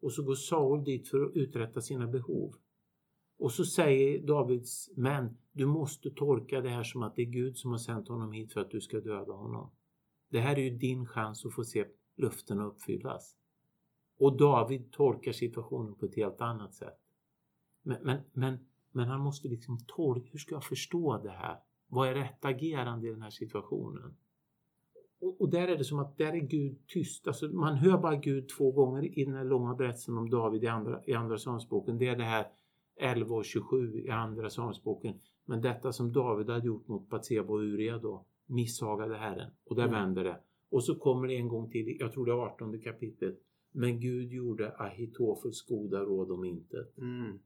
Och så går Saul dit för att uträtta sina behov. Och så säger Davids män, du måste tolka det här som att det är Gud som har sänt honom hit för att du ska döda honom. Det här är ju din chans att få se löftena uppfyllas. Och David tolkar situationen på ett helt annat sätt. Men, men, men, men han måste liksom tolka, hur ska jag förstå det här? Vad är rätt agerande i den här situationen? Och, och, där är det som att där är Gud tyst. Alltså man hör bara Gud två gånger i den här långa berättelsen om David i andra, i andra Samuelsboken. Det är det här 11 och 27 i andra Samuelsboken. Men detta som David hade gjort mot Batseba och Uria då, misshagade Herren. Och där Mm. vänder det. Och så kommer det en gång till, jag tror det är 18 kapitlet. Men Gud gjorde Ahitofels goda råd om intet. Mm.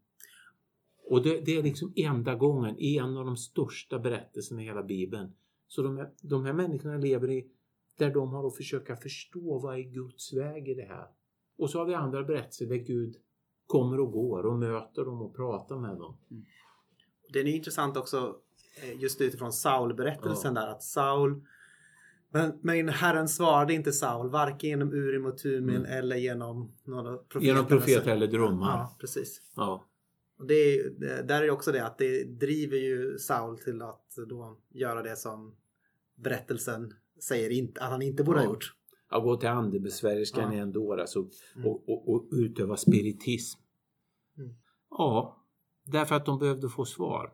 Och det, det är liksom enda gången i en av de största berättelserna i hela Bibeln. Så de här, de här människorna lever i där de har att försöka förstå vad är Guds väg i det här. Och så har vi andra berättelser där Gud kommer och går och möter dem och pratar med dem. Det är intressant också just utifrån Saul-berättelsen där att Saul men, men Herren svarade inte Saul varken genom Urim och Tumim Mm. eller genom några profeter. Genom profeter eller drömmar. Ja, precis. Ja. Och det är, där är också det att det driver ju Saul till att då göra det som berättelsen säger inte, att han inte borde ha Ja. gjort. Att gå till andebesvärskan Ja. Endor alltså, Mm. och, och, och utöva spiritism. Mm. Ja, därför att de behövde få svar.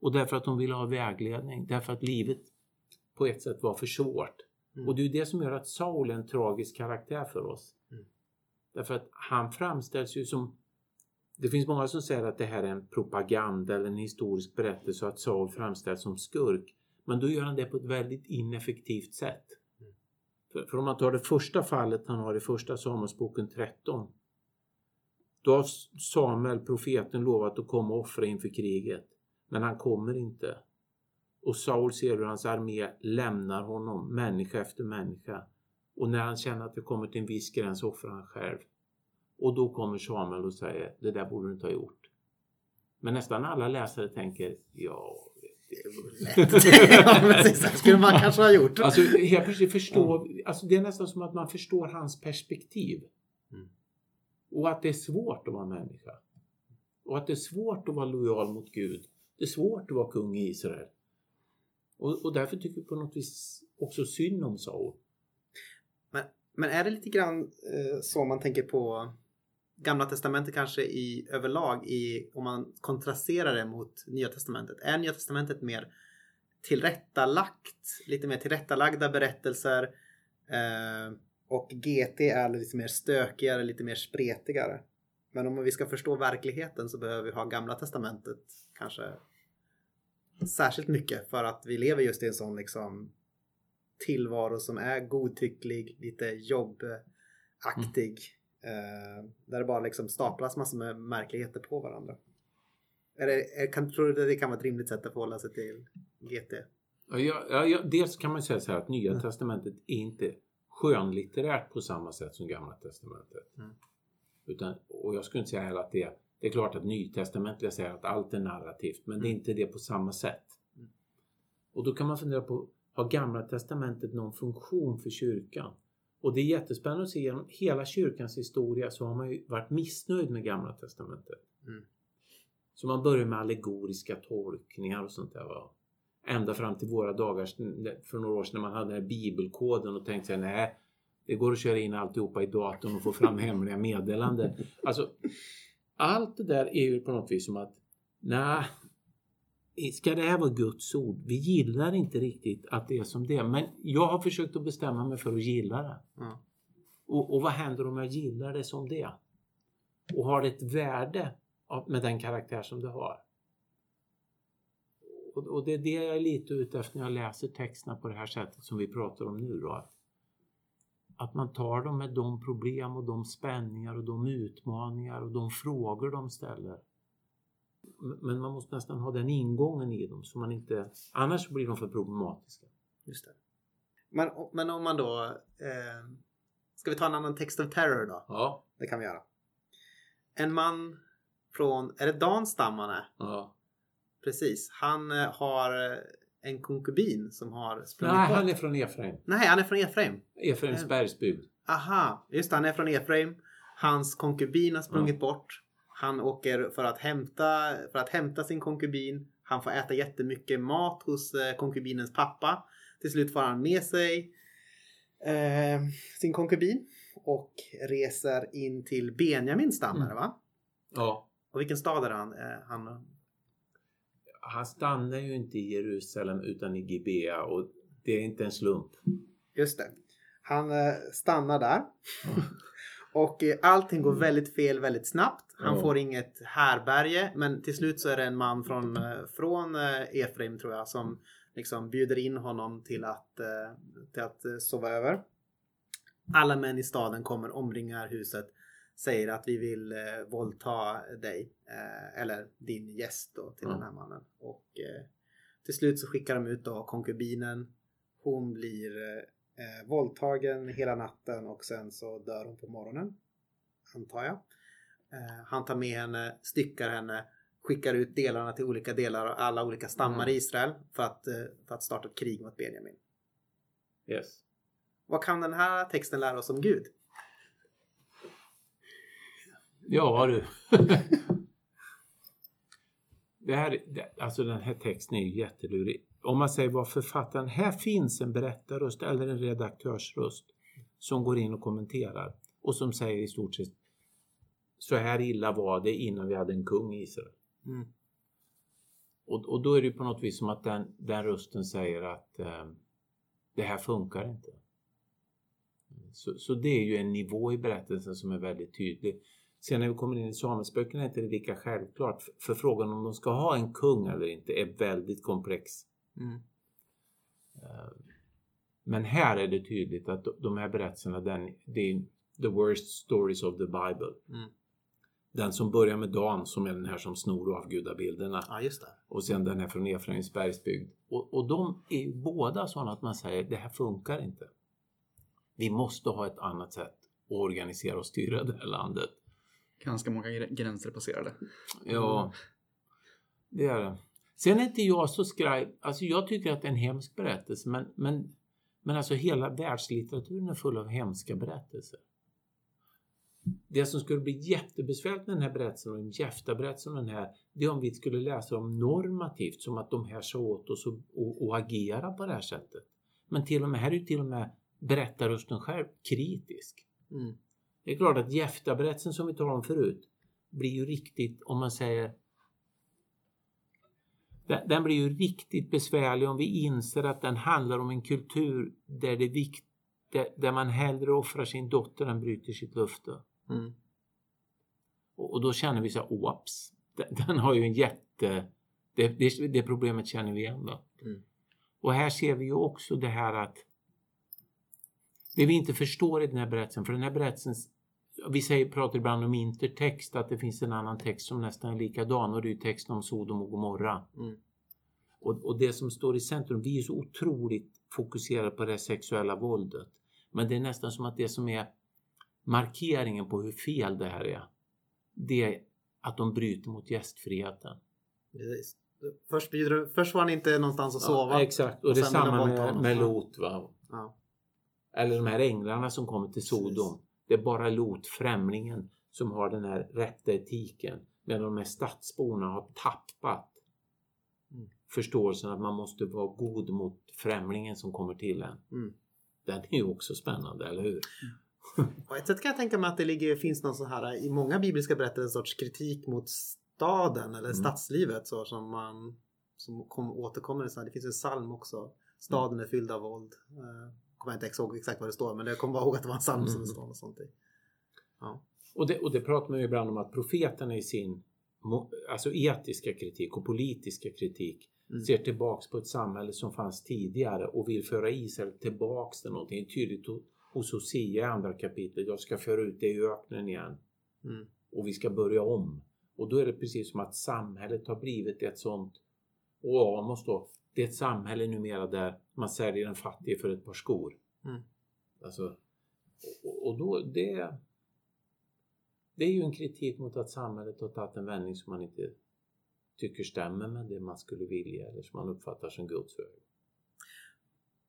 Och därför att de ville ha vägledning. Därför att livet på ett sätt var för svårt. Mm. Och det är det som gör att Saul är en tragisk karaktär för oss. Mm. Därför att han framställs ju som det finns många som säger att det här är en propaganda eller en historisk berättelse och att Saul framställs som skurk. Men då gör han det på ett väldigt ineffektivt sätt. Mm. För, för om man tar det första fallet han har i första Samuelsboken 13. Då har Samuel, profeten, lovat att komma och offra inför kriget. Men han kommer inte. Och Saul ser hur hans armé lämnar honom, människa efter människa. Och när han känner att det kommer till en viss gräns offrar han själv. Och då kommer Samuel och säger, det där borde du inte ha gjort. Men nästan alla läsare tänker, ja... Det *laughs* skulle man *laughs* kanske ha gjort. Alltså helt plötsligt förstå, alltså det är nästan som att man förstår hans perspektiv. Mm. Och att det är svårt att vara människa. Och att det är svårt att vara lojal mot Gud. Det är svårt att vara kung i Israel. Och, och därför tycker jag på något vis också synd om Saul. Men, men är det lite grann eh, så man tänker på Gamla Testamentet kanske i överlag i, om man kontrasterar det mot Nya Testamentet? Är Nya Testamentet mer tillrättalagt? Lite mer tillrättalagda berättelser eh, och GT är lite mer stökigare, lite mer spretigare. Men om vi ska förstå verkligheten så behöver vi ha Gamla Testamentet kanske särskilt mycket för att vi lever just i en sån liksom tillvaro som är godtycklig, lite jobbaktig. Eh, där det bara liksom staplas massor med märkligheter på varandra. Är det, är, kan, tror du det kan vara ett rimligt sätt att förhålla sig till GT? Ja, ja, ja, dels kan man säga så här att Nya Mm. Testamentet är inte skönlitterärt på samma sätt som Gamla Testamentet. Mm. Utan, och jag skulle inte säga heller att det är, det är klart att Nytestamentliga säger att allt är narrativt, men det är inte det på samma sätt. Mm. Och då kan man fundera på, har Gamla Testamentet någon funktion för kyrkan? Och det är jättespännande att se genom hela kyrkans historia så har man ju varit missnöjd med Gamla Testamentet. Mm. Så man börjar med allegoriska tolkningar och sånt där. Va? Ända fram till våra dagar för några år sedan när man hade den här bibelkoden och tänkte sig nej, det går att köra in alltihopa i datorn och få fram hemliga meddelanden. *laughs* Alltså, allt det där är ju på något vis som att nej, ska det här vara Guds ord? Vi gillar inte riktigt att det är som det är. Men jag har försökt att bestämma mig för att gilla det. Ja. Och, och vad händer om jag gillar det som det? Och har det ett värde med den karaktär som det har? Och, och det är det jag är lite ute efter när jag läser texterna på det här sättet som vi pratar om nu då. Att, man tar dem med de problem och de spänningar och de utmaningar och de frågor de ställer. Men man måste nästan ha den ingången i dem så man inte, annars blir de för problematiska. Just det. Men, men om man då... Eh, ska vi ta en annan text of terror då? Ja, Det kan vi göra. En man från... Är det Dans stam han är? ja, Precis. Han eh, har en konkubin som har sprungit Nej, bort. han är från Efraim. Nej, han är från Efraim. Efraims Mm. bergsbygd. Aha, just det, han är från Efraim. Hans konkubin har sprungit bort. Han åker för att, hämta, för att hämta sin konkubin. Han får äta jättemycket mat hos eh, konkubinens pappa. Till slut får han med sig eh, sin konkubin och reser in till Benjamins stam. Mm. Va? Ja. Och vilken stad är han? Eh, han Han stannar ju inte i Jerusalem utan i Gibea och det är inte en slump. Just det. Han eh, stannar där. *laughs* Och eh, allting går väldigt fel väldigt snabbt. Han Ja. får inget härberge men till slut så är det en man från, eh, från Efraim tror jag som liksom bjuder in honom till att, till att sova över. Alla män i staden kommer, omringar huset, säger att vi vill eh, våldta dig. Eh, eller din gäst då till Ja. den här mannen. Och eh, till slut så skickar de ut då konkubinen. Hon blir eh, eh, våldtagen hela natten och sen så dör hon på morgonen. Antar jag. Eh, han tar med henne, styckar henne, skickar ut delarna till olika delar av alla olika stammar Mm. i Israel för att, eh, för att starta ett krig mot Benjamin. Yes. Vad kan den här texten lära oss om Gud? Ja du. *laughs* det här, alltså den här texten är ju jättelurig. Om man säger vad författaren, här finns en berättarröst eller en redaktörsröst som går in och kommenterar och som säger i stort sett så här illa var det innan vi hade en kung i Israel. Mm. Och, och då är det ju på något vis som att den, den rösten säger att eh, det här funkar inte. Så, så det är ju en nivå i berättelsen som är väldigt tydlig. Sen när vi kommer in i Samuelsböckerna är inte det lika självklart. För- frågan om de ska ha en kung eller inte är väldigt komplex. Mm. Eh, Men här är det tydligt att de här berättelserna, den, det är the worst stories of the Bible. Mm. Den som börjar med Dan som är den här som snor avgudabilderna. Ja, just det. Och sen den här från Efraims bergsbygd. Och, och de är båda sådana att man säger det här funkar inte. Vi måste ha ett annat sätt att organisera och styra det här landet. Ganska många gr- gränser passerade. Ja, det är det. Sen är inte jag så skraj. Alltså jag tycker att det är en hemsk berättelse men, men, men alltså hela världslitteraturen är full av hemska berättelser. Det som skulle bli jättebesvärligt med den här berättelsen och Jefta-berättelsen den här, det är om vi skulle läsa dem normativt som att de här sa åt oss och, och, och agera på det här sättet. Men till och med, här är ju till och med berättarrösten själv kritisk. Mm. Det är klart att Jefta-berättelsen som vi talade om förut blir ju riktigt, om man säger den, blir ju riktigt besvärlig om vi inser att den handlar om en kultur där, det vikt, där, man hellre offrar sin dotter än bryter sitt löfte. Mm. Och, och då känner vi så här, oops, den, den har ju en jätte... Det, det, det problemet känner vi igen. Mm. Och här ser vi ju också det här att det vi inte förstår i den här berättelsen, för den här berättelsen vi säger, pratar ibland om intertext, att det finns en annan text som nästan är likadan och det är texten om Sodom och Gomorra. Mm. Och, och det som står i centrum, vi är så otroligt fokuserade på det sexuella våldet. Men det är nästan som att det som är markeringen på hur fel det här är, det är att de bryter mot gästfriheten. Precis. Först, du- först får han inte någonstans att sova. Ja, exakt, och, Och det är samma med, med. Lot. Va? Ja. Eller de här änglarna som kommer till Sodom. Precis. Det är bara Lot, främlingen, som har den här rätta etiken. Medan de här stadsborna har tappat Mm. förståelsen att man måste vara god mot främlingen som kommer till en. Mm. Den är ju också spännande, eller hur? På ett sätt kan jag tänka mig att det ligger, finns någon så här i många bibliska berättelser en sorts kritik mot staden eller Mm. stadslivet så som man som kom, återkommer. i Så här. Det finns en psalm också. Staden är fylld av våld. Kommer jag inte ihåg exakt vad det står men jag kommer bara ihåg att det var en psalm som Mm. det står något sånt i. Ja. Och det, och det pratar man ju ibland om att profeterna i sin alltså etiska kritik och politiska kritik Mm. ser tillbaks på ett samhälle som fanns tidigare och vill föra Israel tillbaks till någonting. Tydligt ho- hos Hosea i andra kapitlet. Jag ska föra ut det i öknen igen Mm. och vi ska börja om. Och då är det precis som att samhället har blivit ett sånt och Amos då, det är ett samhälle numera där man säljer en fattig för ett par skor. Mm. Alltså, och, och då, det, det är ju en kritik mot att samhället har tagit en vändning som man inte tycker stämmer med det man skulle vilja eller som man uppfattar som Guds väg.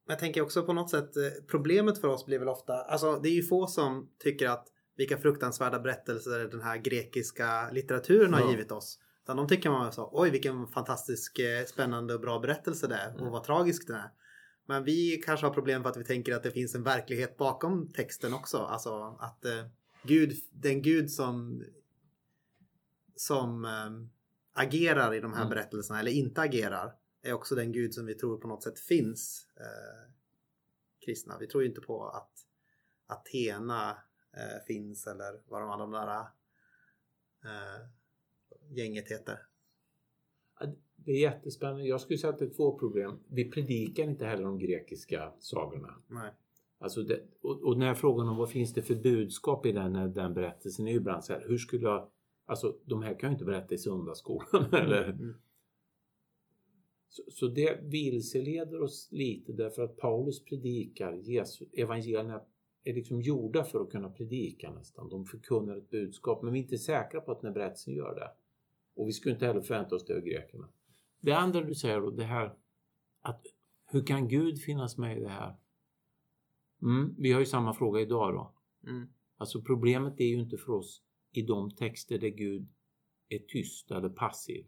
Jag tänker också på något sätt, eh, problemet för oss blir väl ofta, alltså det är ju få som tycker att vilka fruktansvärda berättelser den här grekiska litteraturen har Ja. givit oss. Utan de tycker man så, oj vilken fantastisk eh, spännande och bra berättelse det är och Mm. vad tragisk den är. Men vi kanske har problem för att vi tänker att det finns en verklighet bakom texten också. Alltså att eh, Gud, den Gud som, som eh, agerar i de här Mm. berättelserna eller inte agerar är också den Gud som vi tror på något sätt finns. Eh, kristna. Vi tror ju inte på att Athena eh, finns eller vad de andra där eh, gänget heter. Det är jättespännande. Jag skulle säga att det är två problem. Vi predikar inte heller de grekiska sagorna. Nej. Alltså det, och, och den här frågan om vad finns det för budskap i den, den berättelsen är ju ibland så här, hur skulle jag, alltså de här kan ju inte berätta i söndagsskolan *laughs* eller Mm. så, så det vilseleder oss lite därför att Paulus predikar, Jesu, evangelierna är liksom gjorda för att kunna predika nästan. De förkunnar ett budskap men vi är inte säkra på att den här berättelsen gör det. Och vi skulle inte heller förvänta oss det av grekerna. Det andra du säger då, det här att hur kan Gud finnas med i det här? Mm, vi har ju samma fråga idag då. Mm. Alltså problemet är ju inte för oss i de texter där Gud är tyst eller passiv.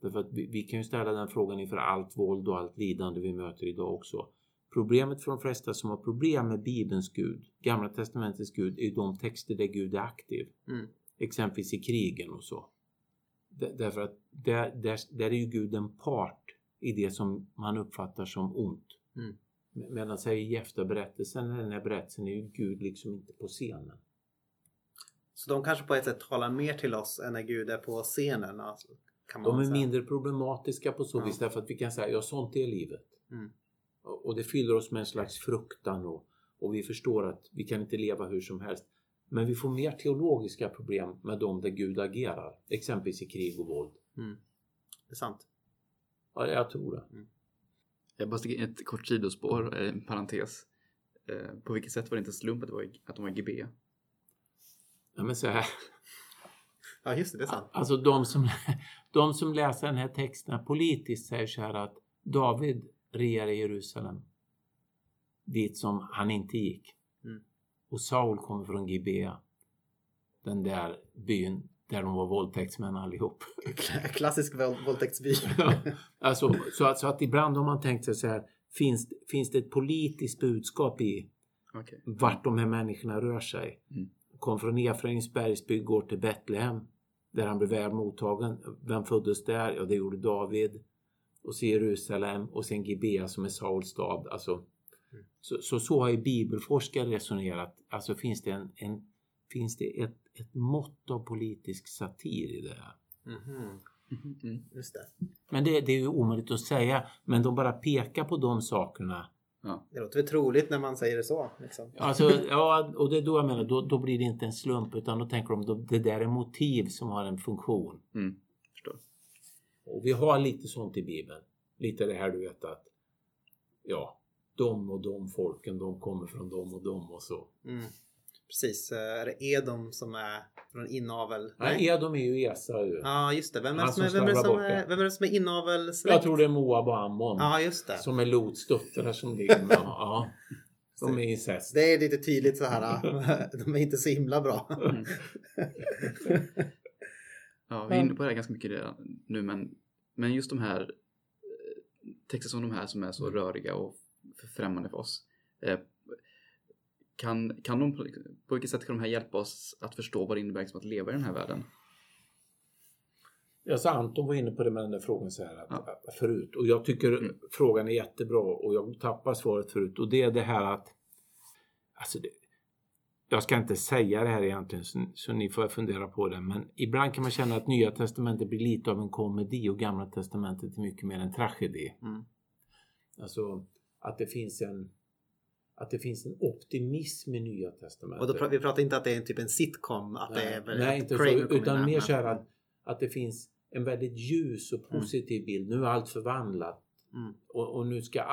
Därför att vi, vi kan ju ställa den frågan inför allt våld och allt lidande vi möter idag också. Problemet för de flesta som har problem med Bibelns Gud, Gamla Testamentets Gud, är ju de texter där Gud är aktiv. Mm. Exempelvis i krigen och så. Därför att där, där, där är ju Gud en part i det som man uppfattar som ont. Mm. Me- Medan säg i Jefta-berättelsen, den här berättelsen, är ju Gud liksom inte på scenen. Så de kanske på ett sätt talar mer till oss än när Gud är på scenen. Alltså, De är säga. mindre problematiska på så Ja. vis därför att vi kan säga, ja sånt är livet. Mm. Och och det fyller oss med en slags fruktan och, och vi förstår att vi kan inte leva hur som helst. Men vi får mer teologiska problem med dem där Gud agerar. Exempelvis i krig och våld. Mm. Det är sant. Ja, jag tror det. Jag bara sticker ett kort sidospår, eh, en parentes. Eh, På vilket sätt var det inte en slump att, det var, att de var i Gibea? Ja, men så här. Ja just det, det är sant. Alltså de som, *laughs* de som läser den här texten politiskt säger så här att David regerar i Jerusalem. Dit som han inte gick. Och Saul kommer från Gibea. Den där byn där de var våldtäktsmän allihop. Klassisk våld- våldtäktsby. *laughs* alltså, så, att, så att ibland har man tänkt sig så här, finns, finns det ett politiskt budskap i Okej. vart de här människorna rör sig? Mm. Kom från Efraims går till Betlehem där han blev väl mottagen. Vem föddes där? Ja, det gjorde David. Och så Jerusalem och sen Gibea som är Sauls stad. Alltså. Så, så, så har ju bibelforskare resonerat. Alltså finns det, en, en, finns det ett, ett mått av politisk satir i det här? Mhm, Mhm, mm. Just det. Men det, det är ju omöjligt att säga. Men de bara pekar på de sakerna. Ja. Det låter väl troligt när man säger det så. Liksom. Alltså, ja, och det är då jag menar, då, då blir det inte en slump utan då tänker de att det där är motiv som har en funktion. Mm. Förstår. Och vi har lite sånt i Bibeln. Lite det här du vet att ja, de och de folken, de kommer från de och de och så. Mm. Precis. Eh, Är det Edom som är från inavel? Nej, Edom är ju Esau. Ja, just det. Vem är som vem är, som är, vem är, det som är inavel? Jag tror det är Moab och Ammon. Ja, just det. Som är Lots döttrar som ligger med. Ja, de är incest. Det är lite tydligt så här. *laughs* De är inte så himla bra. Mm. *laughs* Ja, vi är inne på det här ganska mycket redan nu, men, men just de här eh, texter som de här som är så röriga och främmande för oss. Eh, kan, kan de, på- vilket sätt kan de här hjälpa oss att förstå vad det innebär liksom att leva i den här världen? Jag sa Anton var inne på det med den där frågan så här att, Ja. förut och jag tycker Mm. frågan är jättebra och jag tappar svaret förut och det är det här att alltså det, jag ska inte säga det här egentligen så, så ni får fundera på det men ibland kan man känna att Nya Testamentet blir lite av en komedi och Gamla Testamentet är mycket mer en tragedi. Mm. Alltså att det finns en att det finns en optimism i Nya Testamentet. Och då, vi pratar inte att det är en typ en sitcom. Att det är Nej, inte Kramer så, utan mer så här att, att det finns en väldigt ljus och positiv bild. Nu är allt förvandlat Mm. och, och nu ska...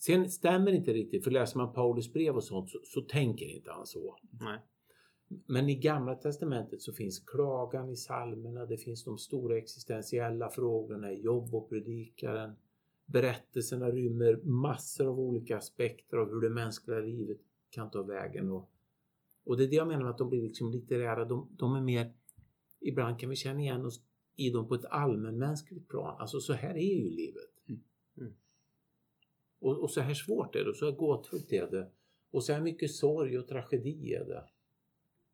Sen stämmer inte riktigt, för läser man Paulus brev och sånt så, så tänker inte han så. Nej. Men i Gamla Testamentet så finns klagan i psalmerna, det finns de stora existentiella frågorna i Jobb och Predikaren. Berättelserna rymmer massor av olika aspekter av hur det mänskliga livet kan ta vägen. Och, och det är det jag menar med att de blir liksom litterära. De, de är mer, ibland kan vi känna igen oss i dem på ett allmänmänskligt plan. Alltså så här är ju livet. Mm. Mm. Och, och så här svårt är det, och så här gåtfullt är det. Och så här mycket sorg och tragedi är det.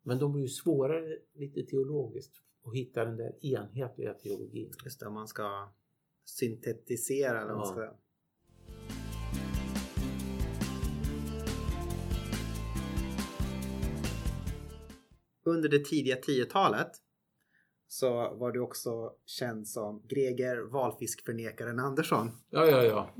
Men de blir ju svårare lite teologiskt att hitta den där enhetliga teologin. Just det, man ska syntetisera eller Ja. säga. Under det tidiga 10-talet så var du också känd som Greger valfiskförnekaren Andersson. Ja, ja, ja.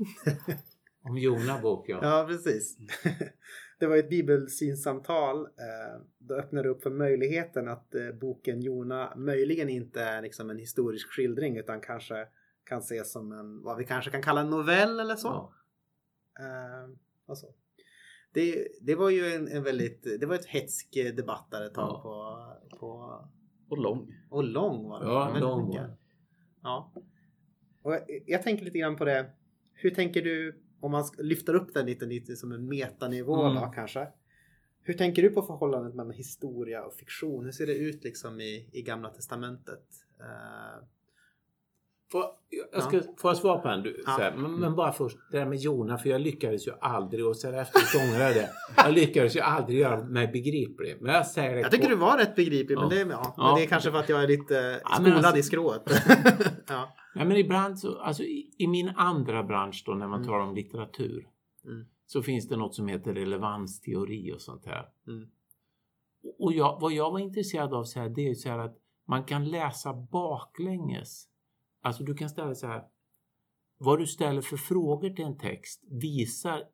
*laughs* Om Jona bok, ja. Ja, precis. *laughs* Det var ett bibelsynssamtal. eh, Då öppnade det upp för möjligheten att eh, boken Jona möjligen inte är liksom en historisk skildring utan kanske kan ses som en, vad vi kanske kan kalla en novell eller så. Ja. Eh, och så. Det, det var ju en, en väldigt, det var ett hetsk debatt där ett tag Ja. på, på, Och lång. och lång var det. Ja, Väldigt lång mycket. var det. Ja. Och jag, jag tänker lite grann på det. Hur tänker du om man lyfter upp den lite, lite som en metanivå Mm. då kanske? Hur tänker du på förhållandet mellan historia och fiktion? Hur ser det ut liksom i, i Gamla Testamentet? Eh, Får, jag ska, får jag svara på den? Du, Ja. så här, men, men bara först, det där med Jona, för jag lyckades ju aldrig, och sen efteråt ångrar jag det. Jag lyckades ju aldrig göra mig begriplig. Men jag säger det jag tycker på- du var rätt begriplig, men, Ja. det, ja, men Ja. det är kanske för att jag är lite Ja, men skolad alltså- i skrået. *laughs* ja. Men ibland så, alltså i, i min andra bransch då, när man Mm. talar om litteratur, Mm. så finns det något som heter relevansteori och sånt här. Mm. Och jag, vad jag var intresserad av så här, det är ju så här att man kan läsa baklänges. Alltså du kan ställa så här, vad du ställer för frågor till en text visar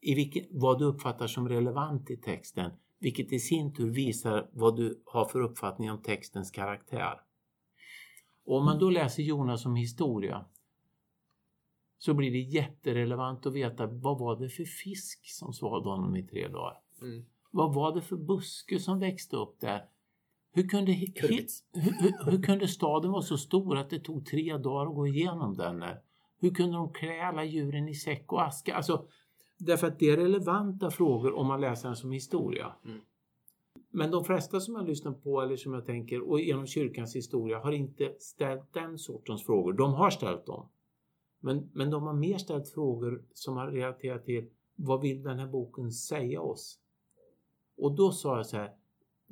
i vilken, vad du uppfattar som relevant i texten, vilket i sin tur visar vad du har för uppfattning om textens karaktär. Och om man då läser Jonas som historia så blir det jätterelevant att veta vad var det för fisk som svalde honom i tre dagar. Mm. Vad var det för buske som växte upp där? Hur kunde, hur, hur kunde staden vara så stor att det tog tre dagar att gå igenom den? Hur kunde de klä alla djuren i säck och aska? Alltså, därför att det är relevanta frågor om man läser den som historia. Mm. Men de flesta som jag lyssnar på eller som jag tänker och genom kyrkans historia har inte ställt den sortens frågor. De har ställt dem. Men, men de har mer ställt frågor som har relaterat till vad vill den här boken säga oss? Och då sa jag så här,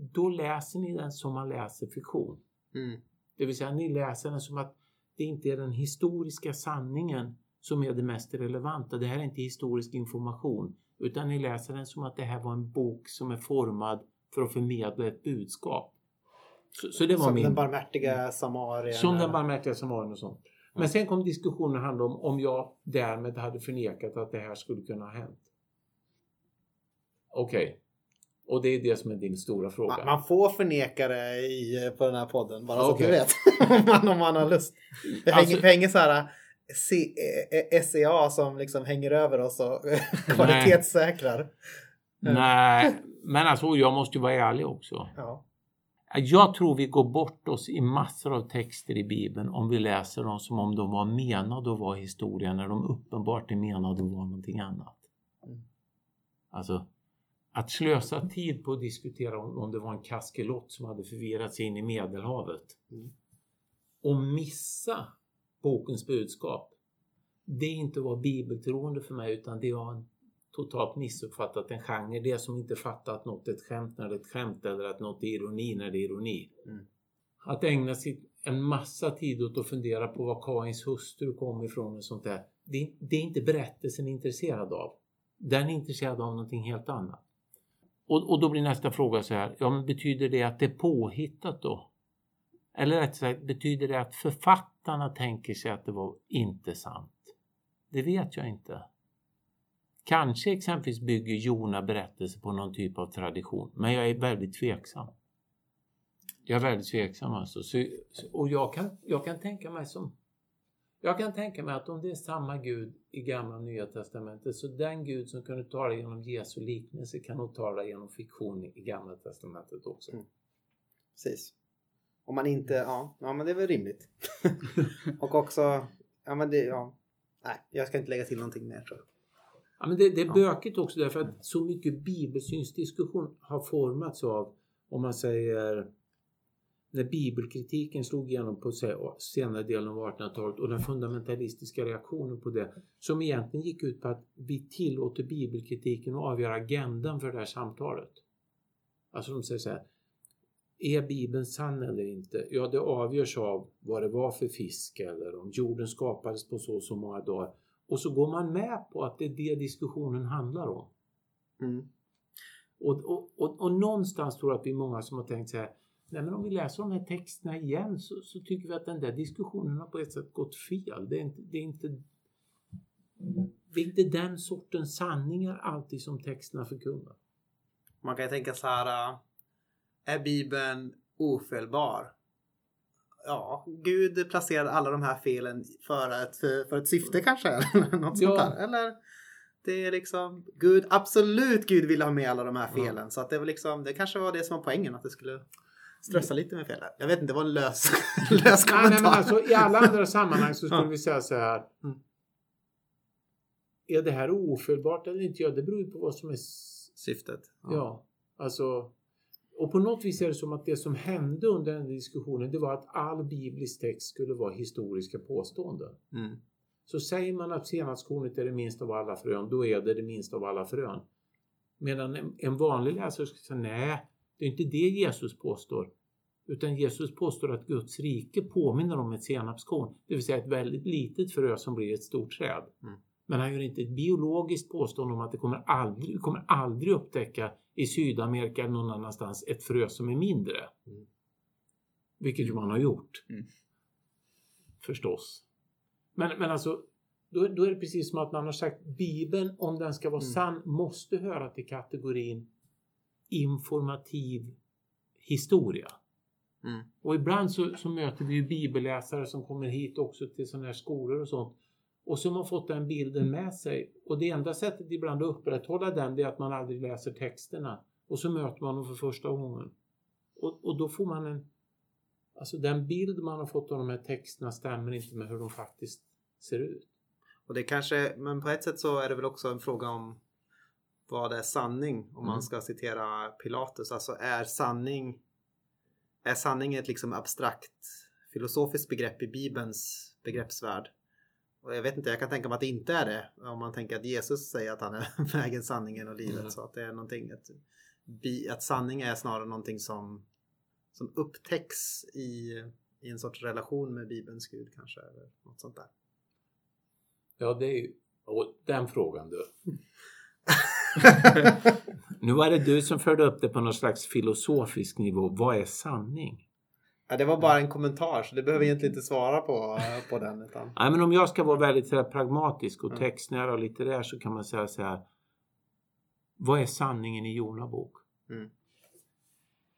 då läser ni den som man läser fiktion. Mm. Det vill säga ni läser den som att det inte är den historiska sanningen som är det mest relevanta. Det här är inte historisk information. Utan ni läser den som att det här var en bok som är formad för att förmedla ett budskap. Så, så det var Som min... den barmhärtiga samarien. Som den barmhärtiga samarien och sånt. Men sen kom diskussionen att handla om om jag därmed hade förnekat att det här skulle kunna ha hänt. Okej. Och det är det som är din stora fråga. Man, får förneka det i, på den här podden, bara så Okej. att du vet. om, *laughs* man, om man har lust. Det hänger, Alltså- hänger så här C, eh, SCA som liksom hänger över oss och *laughs* kvalitetssäkrar. Nej, men alltså jag måste ju vara ärlig också. Ja. Jag tror vi går bort oss i massor av texter i Bibeln om vi läser dem som om de var menade att vara historia när de uppenbart är menade att vara någonting annat. Mm. Alltså, att slösa tid på att diskutera om, det var en kaskelott som hade förvirrat sig in i Medelhavet Mm. och missa bokens budskap. Det är inte att vara bibeltroende för mig utan det är att en totalt missuppfattat en genre. Det är som inte fattat att något är ett skämt när det är ett skämt eller att något är ironi när det är ironi. Mm. Att ägna sig en massa tid åt att fundera på var Kains hustru kom ifrån och sånt där. Det är, det är inte berättelsen intresserad av. Den är intresserad av någonting helt annat. Och, och då blir nästa fråga så här, ja men betyder det att det är påhittat då? Eller rätt sagt, betyder det att författarna tänker sig att det var inte sant? Det vet jag inte. Kanske exempelvis bygger Jona berättelse på någon typ av tradition, men jag är väldigt tveksam. Jag är väldigt tveksam alltså. Så, och jag kan, jag kan tänka mig som jag kan tänka mig att om det är samma Gud i gamla och nya testamentet så den Gud som kunde tala genom Jesu liknelse kan nog tala genom fiktion i gamla testamentet också. Mm. Precis. Om man inte, ja, ja men det är väl rimligt. *laughs* och också, ja men det, ja. Nej, jag ska inte lägga till någonting mer tror jag. Ja, men det, det är Ja. bökigt också därför att så mycket bibelsynsdiskussion har formats av, om man säger, när bibelkritiken slog igenom på senare delen av 1800-talet och den fundamentalistiska reaktionen på det som egentligen gick ut på att vi tillåter bibelkritiken att avgöra agendan för det här samtalet. Alltså de säger så här, är Bibeln sann eller inte? Ja, det avgörs av vad det var för fisk eller om jorden skapades på så och så många dagar. Och så går man med på att det är det diskussionen handlar om. Mm. Och, och, och, och någonstans tror jag att vi är många som har tänkt så här, nej men om vi läser de här texterna igen så, så tycker vi att den där diskussionen har på ett sätt gått fel. Det är inte, det är inte, det är inte den sortens sanningar alltid som texterna förkunnar. Man kan ju tänka så här. äh, Är Bibeln ofelbar? Ja, Gud placerade alla de här felen för ett, för, ett syfte kanske. *laughs* Eller något sånt Ja. där. Eller det är liksom Gud, absolut Gud ville ha med alla de här Ja. felen. Så att det var liksom, det kanske var det som var poängen. Att det skulle strössa lite med fel. Jag vet inte, det var en lös, *laughs* lös kommentar. nej, men alltså, I alla andra sammanhang så skulle Ja. vi säga så här. Mm. Är det här ofelbart eller inte? Ja, det beror ju på vad som är Syftet. Ja, alltså. Och på något vis är det som att det som hände under den diskussionen det var att all biblisk text skulle vara historiska påståenden. Mm. Så säger man att senapskornet är det minsta av alla frön, då är det det minsta av alla frön. Medan en, en vanlig läsare skulle säga nej, det är inte det Jesus påstår. Utan Jesus påstår att Guds rike påminner om ett senapskorn, det vill säga ett väldigt litet frö som blir ett stort träd. Mm. Men han gör inte ett biologiskt påstående om att det kommer aldrig, kommer aldrig upptäcka i Sydamerika eller någon annanstans ett frö som är mindre. Mm. Vilket ju man har gjort. Mm. Förstås. Men, men alltså, då, då är det precis som att man har sagt Bibeln, om den ska vara Mm. sann, måste höra till kategorin informativ historia. Mm. Och ibland så, så möter vi ju bibelläsare som kommer hit också till sådana här skolor och sånt. Och som har fått den bilden med sig. Och det enda sättet ibland att upprätthålla den det är att man aldrig läser texterna. Och så möter man dem för första gången. Och, och då får man en... Alltså den bild man har fått av de här texterna stämmer inte med hur de faktiskt ser ut. Och det kanske, men på ett sätt så är det väl också en fråga om vad är sanning? Om Mm. man ska citera Pilatus. Alltså är sanning är sanning ett liksom abstrakt filosofiskt begrepp i Bibelns begreppsvärld? Och jag vet inte, jag kan tänka mig att det inte är det. Om man tänker att Jesus säger att han är *laughs* vägen, sanningen och livet. Mm. Så att det är någonting, att, att sanning är snarare någonting som, som upptäcks i, i en sorts relation med Bibelns Gud kanske. Eller något sånt där. Ja, det är ju... Och den frågan du. *laughs* *laughs* Nu var det du som förde upp det på någon slags filosofisk nivå. Vad är sanning? Ja, det var bara en kommentar så det behöver jag egentligen inte svara på, på den. Utan... Nej, men om jag ska vara väldigt så här, pragmatisk och Mm. textnära och litterär så kan man säga så här. Vad är sanningen i Jona bok? Mm.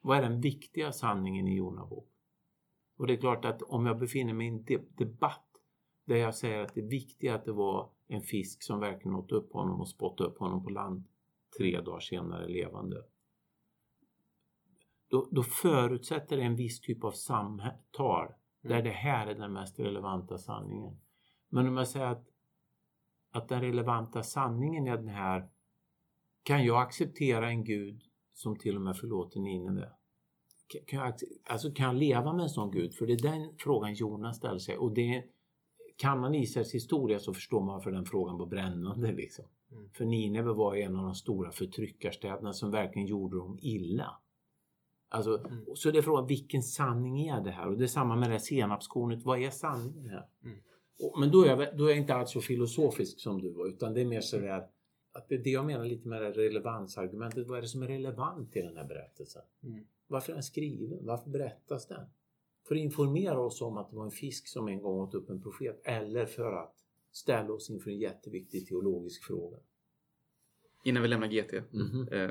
Vad är den viktiga sanningen i Jona bok? Och det är klart att om jag befinner mig i en de- debatt där jag säger att det viktiga att det var en fisk som verkligen åt upp honom och spottade upp honom på land tre dagar senare levande. Då, då förutsätter det en viss typ av samtal där det här är den mest relevanta sanningen. Men om jag säger att, att den relevanta sanningen är den här kan jag acceptera en gud som till och med förlåter Nineve? Kan- jag, alltså kan jag leva med en sån gud? För det är den frågan Jonas ställer sig och det kan man Israels historia så förstår man varför den frågan var brännande liksom. Mm. För Nineve var en av de stora förtryckarstäderna som verkligen gjorde dem illa. Alltså, Mm. Så det är frågan, vilken sanning är det här? Och det är samma med det här senapskornet, vad är sanningen här? Mm. Och, men då är, jag, då är jag inte alls så filosofisk som du var, utan det är mer sådär att det det jag menar lite med det här relevansargumentet. Vad är det som är relevant i den här berättelsen? Mm. Varför är den skriven? Varför berättas den? För att informera oss om att det var en fisk som en gång åt upp en profet eller för att ställa oss inför en jätteviktig teologisk fråga. Innan vi lämnar GT. Mhm. Eh,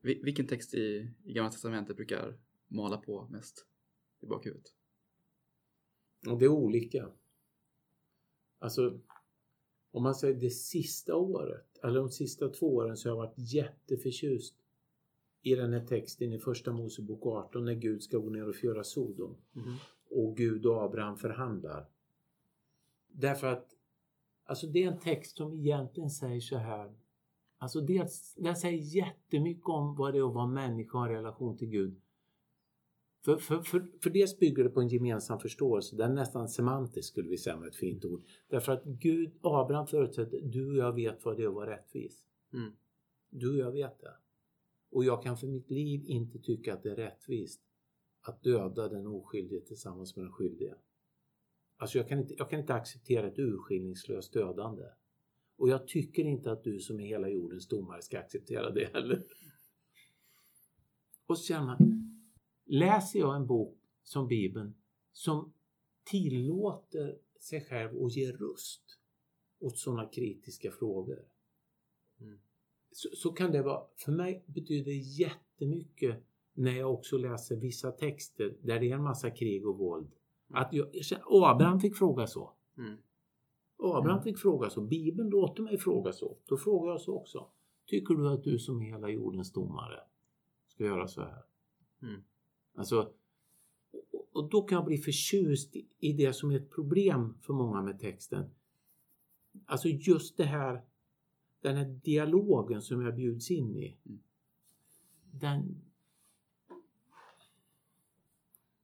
vi- vilken text i, i Gamla Testamentet brukar mala på mest i bakhuvudet? Och det är olika. Alltså, om man säger det sista året, eller de sista två åren, så har jag varit jätteförtjust i den här texten i Första Mosebok 18 när Gud ska gå ner och förgöra Sodom. Mhm. Och Gud och Abraham förhandlar. Därför att alltså det är en text som egentligen säger så här. Alltså dels, den säger jättemycket om vad det är att vara människa och en relation till Gud. För, för, för, för dels bygger det på en gemensam förståelse, den är nästan semantisk skulle vi säga med ett fint ord. Därför att Gud, Abraham förutsätter, du och jag vet vad det är att vara rättvis. Mm. Du och jag vet det. Och jag kan för mitt liv inte tycka att det är rättvist att döda den oskyldige tillsammans med den skyldige. Alltså jag kan inte, jag kan inte acceptera ett urskillningslöst dödande. Och jag tycker inte att du som är hela jordens domare ska acceptera det heller. Och så känner man, läser jag en bok som Bibeln som tillåter sig själv att ge röst åt sådana kritiska frågor. Mm. Så, så kan det vara, för mig betyder det jättemycket när jag också läser vissa texter där det är en massa krig och våld. Att jag, Abraham fick fråga så. Mm. Abraham fick fråga så. Bibeln låter mig fråga så. Då frågar jag så också. Tycker du att du som är hela jordens domare ska göra så här? Mm. Alltså, och- då kan jag bli förtjust i det som är ett problem för många med texten. Alltså just det här, den här dialogen som jag bjuds in i. Den...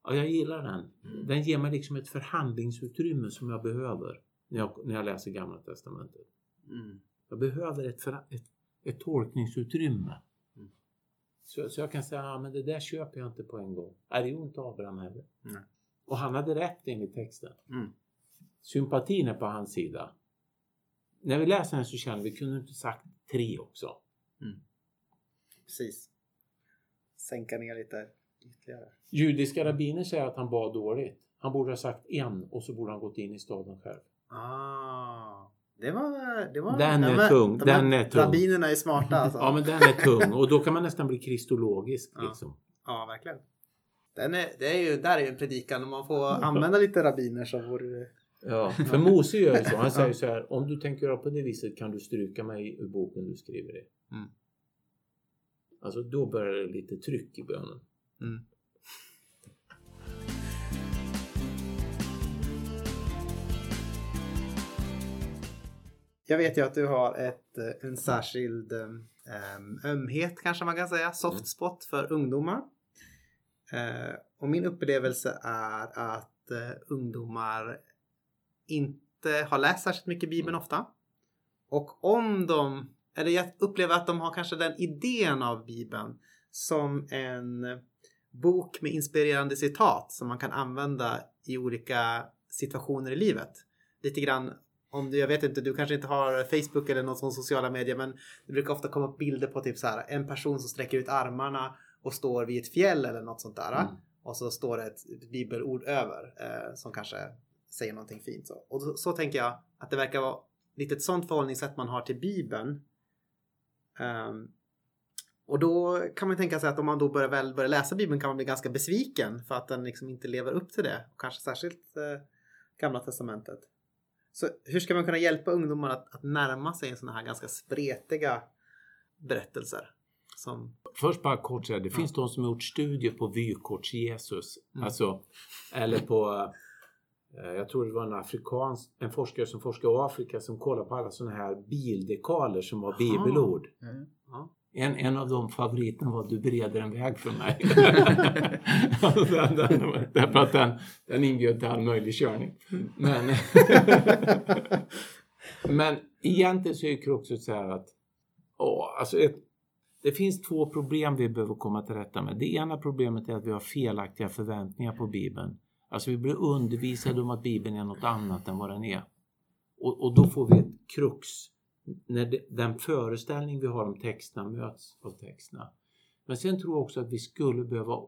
Ja, jag gillar den. Den ger mig liksom ett förhandlingsutrymme som jag behöver när jag, när jag läser Gamla Testamentet. Mm. Jag behöver ett, för, ett, ett tolkningsutrymme. Mm. Så, så jag kan säga, ja men det där köper jag inte på en gång. Nej, det gjorde inte Abraham heller. Och han hade rätt enligt texten. Mm. Sympatin är på hans sida. När vi läser den så känner vi, kunde inte sagt tre också? Precis. Sänka ner lite ytterligare. Judiska rabbiner säger att han bad dåligt. Han borde ha sagt en och så borde han gått in i staden själv. Ah, det var... Det var Den är men tung, de den är tung. Rabbinerna är smarta *laughs* alltså. Ja men den är tung och då kan man nästan bli kristologisk Ja. liksom. Ja, verkligen. Den är, det är ju, där är ju en predikan. Om man får använda lite rabbiner så vore. Ja, *laughs* för Mose gör ju så. Han säger så här, om du tänker göra på det viset kan du stryka mig ur boken du skriver i. Mm. Alltså då börjar det lite tryck i bönen. Mm. Jag vet ju att du har ett, eh, en särskild um, ömhet kanske man kan säga, soft spot för ungdomar. Eh, och min upplevelse är att eh, ungdomar inte har läst särskilt mycket Bibeln ofta. Och om de, eller jag upplever att de har kanske den idén av Bibeln som en bok med inspirerande citat som man kan använda i olika situationer i livet. Lite grann om du, jag vet inte, du kanske inte har Facebook eller något sånt sociala medier men det brukar ofta komma upp bilder på typ så här en person som sträcker ut armarna och står vid ett fjäll eller något sånt där. Mm. Och så står det ett bibelord över eh, som kanske säger någonting fint. Så. Och så, så tänker jag att det verkar vara lite ett sånt förhållningssätt man har till Bibeln. Ehm, och då kan man tänka sig att om man då börjar, väl börjar läsa Bibeln kan man bli ganska besviken för att den liksom inte lever upp till det. Kanske särskilt eh, Gamla Testamentet. Så hur ska man kunna hjälpa ungdomar att, att närma sig sådana här ganska spretiga berättelser? Som, Först bara kort säga, det finns de som har gjort studier på vykorts Jesus. Mm. Alltså, eller på, jag tror det var en afrikansk, en forskare som forskar i Afrika som kollar på alla sådana här bildekaler som var bibelord. Mm. ja. En, en av de favoriterna var Du bereder en väg för mig. den, *laughs* den, därför att den, den inbjöd till all möjlig körning. Men, *laughs* men egentligen så är kruxet så här att åh, alltså ett, det finns två problem vi behöver komma till rätta med. Det ena problemet är att vi har felaktiga förväntningar på Bibeln. Alltså vi blir undervisade om att Bibeln är något annat än vad den är. Och, och då får vi ett krux när det, den föreställning vi har om texterna möts av texterna. Men sen tror jag också att vi skulle behöva,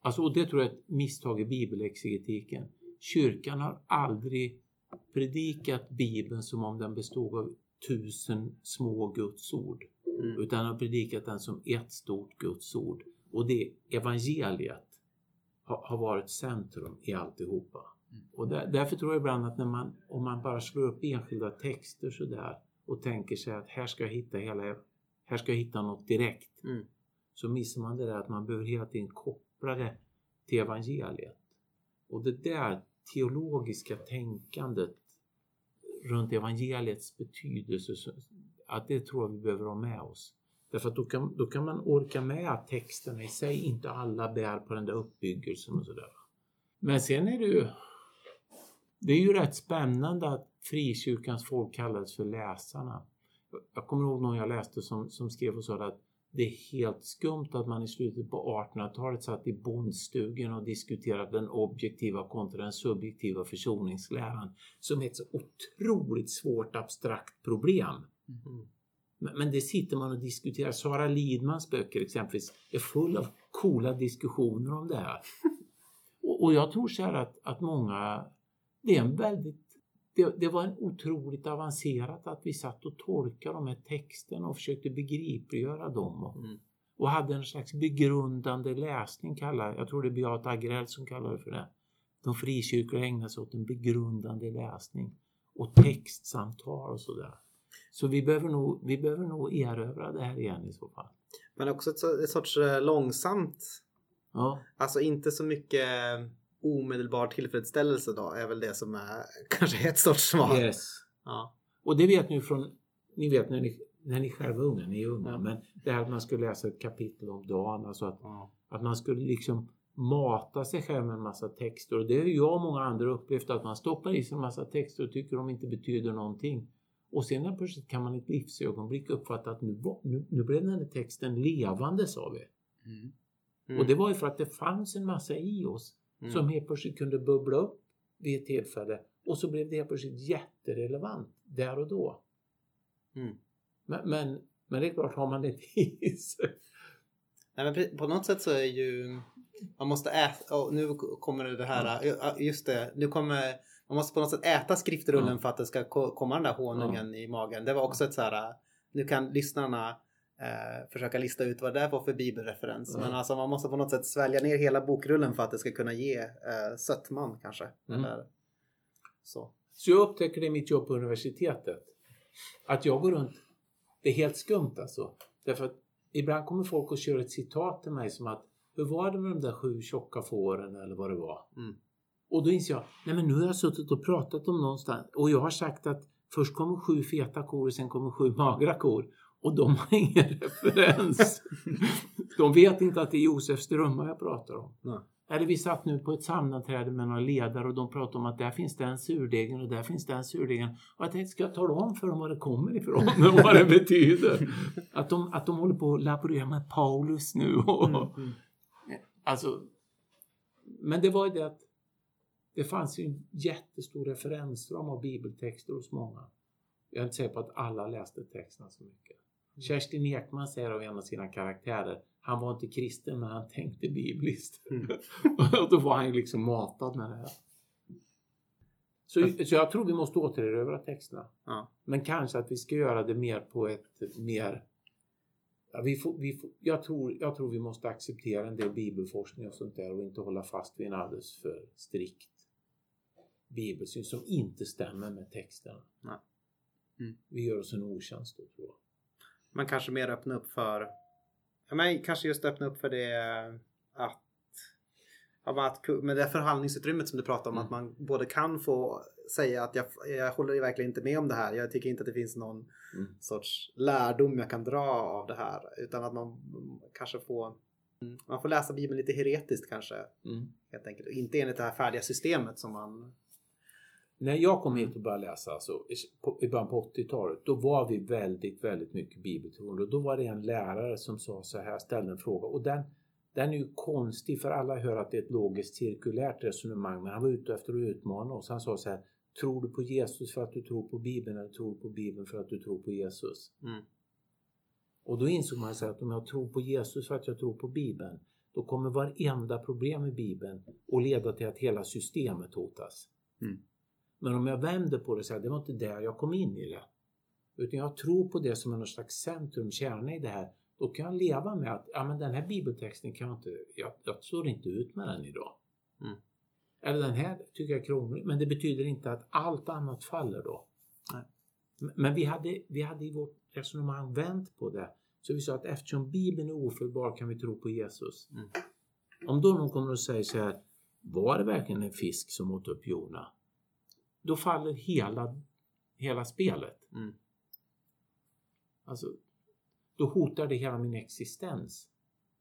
alltså, och det tror jag är ett misstag i bibelexegetiken. Kyrkan har aldrig predikat Bibeln som om den bestod av tusen små Guds ord. Mm. Utan har predikat den som ett stort Guds ord. Och det evangeliet har, har varit centrum i alltihopa. Och där, därför tror jag ibland att när man, om man bara slår upp enskilda texter sådär och tänker sig att här ska jag hitta hela, här ska jag hitta något direkt. Mm. Så missar man det där att man behöver hela tiden koppla det till evangeliet. Och det där teologiska tänkandet runt evangeliets betydelse, att det tror jag vi behöver ha med oss. Därför att då kan, då kan man orka med att texterna i sig inte alla bär på den där uppbyggelsen och sådär. Men sen är det ju det är ju rätt spännande att frikyrkans folk kallades för läsarna. Jag kommer ihåg någon jag läste som, som skrev och sa att det är helt skumt att man i slutet på 1800-talet satt i bondstugan och diskuterade den objektiva kontra den subjektiva försoningsläran som är ett så otroligt svårt abstrakt problem. Mm. Men, det sitter man och diskuterar. Sara Lidmans böcker exempelvis är full av coola diskussioner om det här. *laughs* Och, och jag tror så här att, att många, det är en väldigt det, det var en otroligt avancerat att vi satt och tolkade de här texterna och försökte begripliggöra dem. Och, Mm. och hade en slags begrundande läsning, kallar, jag tror det är Beata Agrell som kallar det för det. De frikyrkliga ägnar sig åt en begrundande läsning och textsamtal och sådär. Så vi behöver, nog, vi behöver nog erövra det här igen i så fall. Men också ett, ett sorts eh, långsamt, Ja, alltså inte så mycket omedelbar tillfredsställelse då är väl det som är *laughs* kanske ett sorts svar. yes. Ja. Och det vet ni från, ni vet när ni, när ni själva är unga, ni är unga, Ja. men det här att man skulle läsa ett kapitel om dagen, alltså att, Ja. att man skulle liksom mata sig själv med en massa texter och det har jag och många andra upplevt att man stoppar i sig en massa texter och tycker de inte betyder någonting. Och sen plötsligt kan man i ett livsögonblick uppfatta att nu, nu, nu blev den här texten levande sa vi. Mm. Mm. Och det var ju för att det fanns en massa i oss Mm. som helt plötsligt kunde bubbla upp vid ett tillfälle och så blev det helt plötsligt jätterelevant där och då. Mm. Men, men, men det är klart, har man det *laughs* i sig. Nej, men på något sätt så är ju man måste äta, och nu kommer det här, just det, nu kommer man måste på något sätt äta skriftrullen Ja. för att det ska ko- komma den där honungen i magen. Det var också ett så här, nu kan lyssnarna eh, försöka lista ut vad det var för bibelreferens. Ja. Men alltså man måste på något sätt svälja ner hela bokrullen för att det ska kunna ge eh, sötman kanske. Mm. Eller så. Så jag upptäcker det i mitt jobb på universitetet. Att jag går runt, det är helt skumt alltså. Därför att ibland kommer folk och kör ett citat till mig som att hur var det med de där sju tjocka fåren eller vad det var? Mm. Och då inser jag, nej men nu har jag suttit och pratat om någonstans och jag har sagt att först kommer sju feta kor och sen kommer sju magra kor. Och de har *laughs* ingen referens. *laughs* de vet inte att det är Josef Strömmar jag pratar om. Nej. Eller vi satt nu på ett sammanträde med några ledare och de pratade om att där finns den surdegen och där finns den surdegen. Och jag tänkte, ska jag tala om för dem var det kommer ifrån och *laughs* vad det betyder? Att de, att de håller på att laborera med Paulus nu. Och, Mm, mm. Alltså, men det var ju det att det fanns ju en jättestor referensram av bibeltexter hos många. Jag är inte säker på att alla läste texterna så mycket. Kerstin Ekman säger av en av sina karaktärer, han var inte kristen men han tänkte bibliskt. Mm. *laughs* och då var han ju liksom matad med det här. Så, så jag tror vi måste återerövra texterna. Ja. Men kanske att vi ska göra det mer på ett mer... Ja, vi får, vi får, jag, tror, jag tror vi måste acceptera en del bibelforskning och sånt där och inte hålla fast vid en alldeles för strikt bibelsyn som inte stämmer med texterna. Nej. Mm. Vi gör oss en otjänst då tror jag. Man kanske mer öppna upp för ja, men kanske just öppna upp för det att att med det förhandlingsutrymmet som du pratar om Mm. att man både kan få säga att jag, jag håller verkligen inte med om det här. Jag tycker inte att det finns någon Mm. sorts lärdom jag kan dra av det här utan att man kanske får man får läsa Bibeln lite heretiskt kanske Mm. helt enkelt och inte enligt det här färdiga systemet som man När jag kom hit och började läsa alltså, i början på 80-talet, då var vi väldigt, väldigt mycket bibeltroende. Och då var det en lärare som sa så här, ställde en fråga. Och den, den är ju konstig för alla hör att det är ett logiskt cirkulärt resonemang. Men han var ute efter att utmana oss. Han sa så här, tror du på Jesus för att du tror på Bibeln eller tror du på Bibeln för att du tror på Jesus? Mm. Och då insåg man så här att om jag tror på Jesus för att jag tror på Bibeln, då kommer varenda problem i Bibeln att leda till att hela systemet hotas. Mm. Men om jag vänder på det och säger det var inte där jag kom in i det. Utan jag tror på det som är någon slags centrum, kärna i det här. Då kan jag leva med att ja, men den här bibeltexten kan jag inte, jag, jag står inte ut med den idag. Mm. Eller den här tycker jag är krånglig. Men det betyder inte att allt annat faller då. Nej. Men vi hade, vi hade i vårt resonemang vänt på det. Så vi sa att eftersom Bibeln är ofelbar kan vi tro på Jesus. Mm. Om då någon kommer och säger så här, var det verkligen en fisk som åt upp Jona? Då faller hela, hela spelet. Mm. Alltså, då hotar det hela min existens.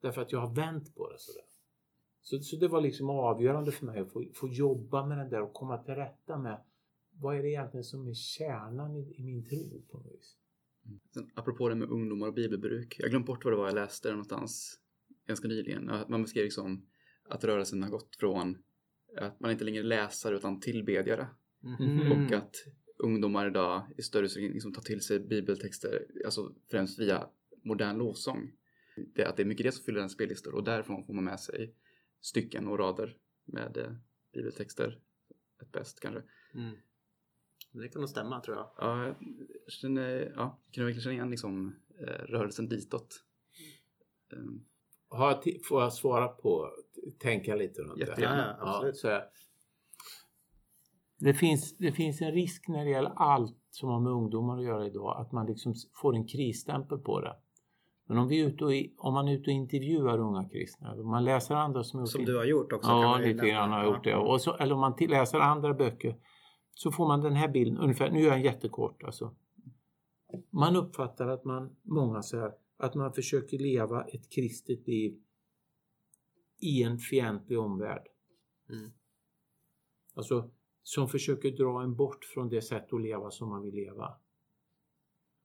Därför att jag har vänt på det sådär. Så, så det var liksom avgörande för mig att få, få jobba med den där och komma till rätta med vad är det egentligen som är kärnan i, i min tro på något vis. Sen, apropå det med ungdomar och bibelbruk. Jag glömt bort vad det var jag läste någonstans ganska nyligen. Man beskrev liksom att rörelsen har gått från att man inte längre läsare utan tillbedjare. Mhm. Och att ungdomar idag i större utsträckning liksom tar till sig bibeltexter, alltså främst via modern lovsång. Det, att det är mycket det som fyller en spellistor och därifrån får man med sig stycken och rader med eh, bibeltexter. Ett bäst kanske. Mm. Det kan nog stämma tror jag. Ja, jag känner, ja, jag kan verkligen känna igen liksom, eh, rörelsen ditåt. Um, Har jag får jag svara på, tänka lite runt det? Jättegärna. Ja, absolut. så här. Det, finns, det finns en risk när det gäller allt som har med ungdomar att göra idag att man liksom får en krisstämpel på det. Men om, vi är ute och, om man är ute och intervjuar unga kristna, om man läser andra som Som du har gjort också. Ja, lite grann har jag gjort det. Och så, eller om man läser andra böcker så får man den här bilden, ungefär, nu är jag jättekort alltså. Man uppfattar att man, många så här, att man försöker leva ett kristet liv i en fientlig omvärld. Mm. Alltså som försöker dra en bort från det sätt att leva som man vill leva.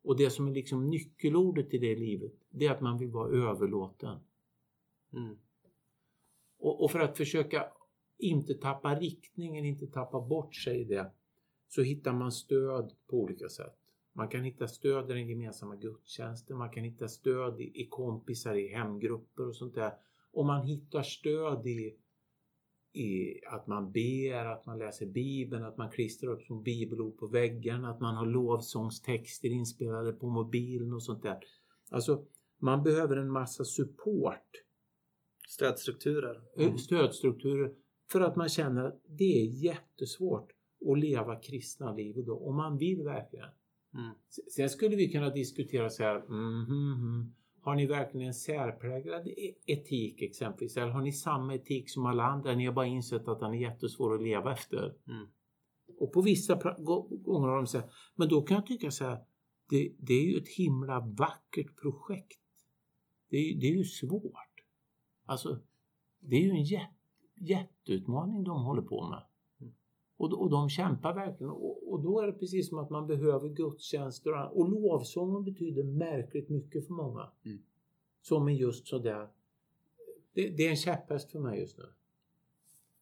Och det som är liksom nyckelordet i det livet, det är att man vill vara överlåten. Mm. Och, och för att försöka inte tappa riktningen, inte tappa bort sig i det, så hittar man stöd på olika sätt. Man kan hitta stöd i den gemensamma gudstjänsten, man kan hitta stöd i, i kompisar, i hemgrupper och sånt där. Och man hittar stöd i, att man ber, att man läser Bibeln, att man klistrar upp som bibelord på väggarna, att man har lovsångstexter inspelade på mobilen och sånt där. Alltså, man behöver en massa support Stödstrukturer. eh, stödstrukturer för att man känner att det är jättesvårt att leva kristna liv idag och man vill verkligen. Mm. Sen skulle vi kunna diskutera så här, mhm, mhm. Har ni verkligen en särpräglad e- etik exempelvis? Eller har ni samma etik som alla andra? Ni har bara insett att den är jättesvår att leva efter. Mm. Och på vissa gånger har de sagt, men då kan jag tycka så här, det, det är ju ett himla vackert projekt. Det är, det är ju svårt. Alltså, det är ju en jät, jätteutmaning de håller på med. Och, och de kämpar verkligen. Och, och då är det precis som att man behöver gudstjänster och, och lovsången betyder märkligt mycket för många. Mm. Som är just sådär. Det, det är en käpphäst för mig just nu.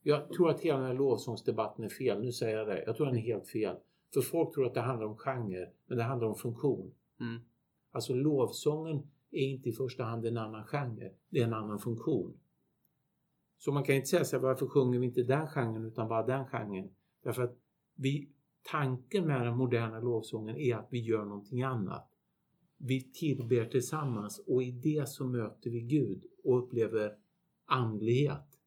Jag tror att hela den här lovsångsdebatten är fel. Nu säger jag det. Jag tror den är helt fel. För folk tror att det handlar om genre, men det handlar om funktion. Mm. Alltså lovsången är inte i första hand en annan genre, det är en annan funktion. Så man kan inte säga så här, varför sjunger vi inte den genren utan bara den genren? Därför att vi, tanken med den moderna lovsången är att vi gör någonting annat. Vi tillber tillsammans och i det så möter vi Gud och upplever andlighet.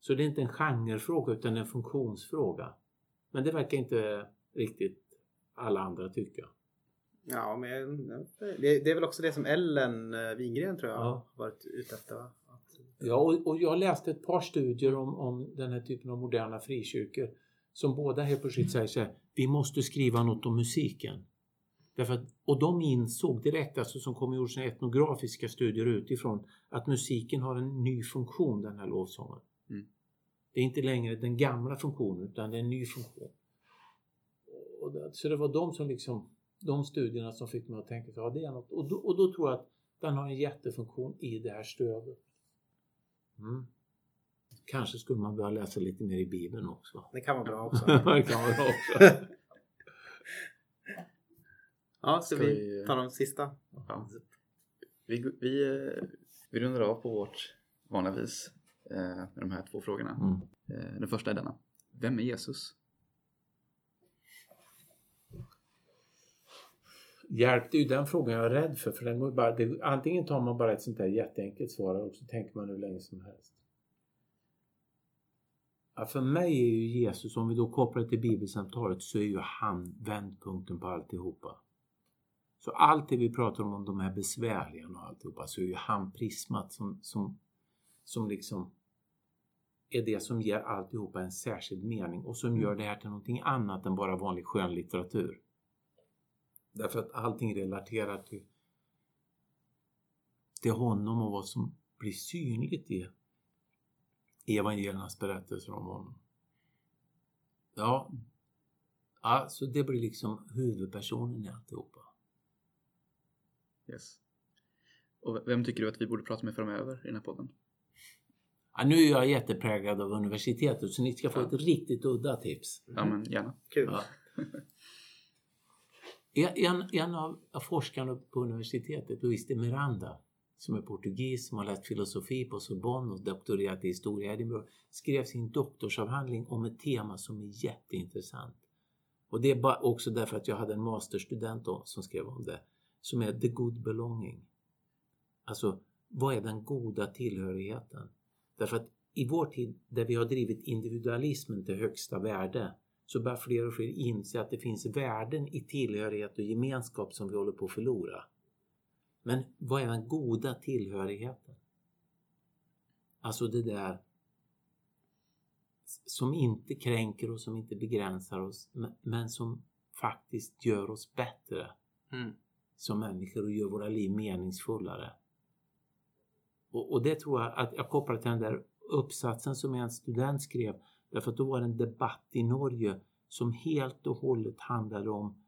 Så det är inte en genrefråga utan en funktionsfråga. Men det verkar inte riktigt alla andra tycka. Ja, men det, det är väl också det som Ellen eh, Wingren tror jag Ja. varit ute efter. Va? Ja, och, och jag läste ett par studier om, om den här typen av moderna frikyrkor som båda helt plötsligt säger så här, vi måste skriva något om musiken. Därför att, och de insåg direkt, alltså som kommer gjort sina etnografiska studier utifrån, att musiken har en ny funktion, den här lovsången. Mm. Det är inte längre den gamla funktionen, utan det är en ny funktion. Och det, så det var de som liksom, de studierna som fick mig att tänka, ja det är något. Och då, och då tror jag att den har en jättefunktion i det här stödet. Mm. Kanske skulle man börja läsa lite mer i Bibeln också. det kan vara bra *laughs* också. det kan man också. *laughs* ja, ska, Ska vi vi- ta de sista? Ja. Vi, vi, vi rundar av på vårt vanliga vis eh, med de här två frågorna. Mm. Eh, Den första är denna. Vem är Jesus? Hjälp, det är ju den frågan jag är rädd för. för den går bara, det, antingen tar man bara ett sånt där jätteenkelt svar och så tänker man hur länge som helst. Ja, för mig är ju Jesus, om vi då kopplar till bibelsamtalet, så är ju han vändpunkten på alltihopa. Så allt det vi pratar om, om de här besvärliga och alltihopa, så är ju han prismat som, som, som liksom är det som ger alltihopa en särskild mening och som gör det här till någonting annat än bara vanlig skönlitteratur. Därför att allting relaterar till, till honom och vad som blir synligt i evangeliernas berättelser om honom. Ja, alltså det blir liksom huvudpersonen i alltihopa. Yes. Och vem tycker du att vi borde prata med framöver i den här podden? Ja, nu är jag jättepräglad av universitetet så ni ska få ett riktigt udda tips. Ja, men gärna. Kul. Ja. *laughs* En, en av forskarna på universitetet, Luis de Miranda, som är portugis, som har läst filosofi på Sorbonne och doktorerat i historia i Edinburgh, skrev sin doktorsavhandling om ett tema som är jätteintressant. Och det är också därför att jag hade en masterstudent då, som skrev om det, som är the good belonging. Alltså, vad är den goda tillhörigheten? Därför att i vår tid, där vi har drivit individualismen till högsta värde, så börjar fler och fler inse att det finns värden i tillhörighet och gemenskap som vi håller på att förlora. Men vad är den goda tillhörigheten? Alltså det där som inte kränker oss, som inte begränsar oss, men som faktiskt gör oss bättre Mm. som människor och gör våra liv meningsfullare. Och, och det tror jag att jag kopplar till den där uppsatsen som en student skrev. Därför att då var det en debatt i Norge som helt och hållet handlade om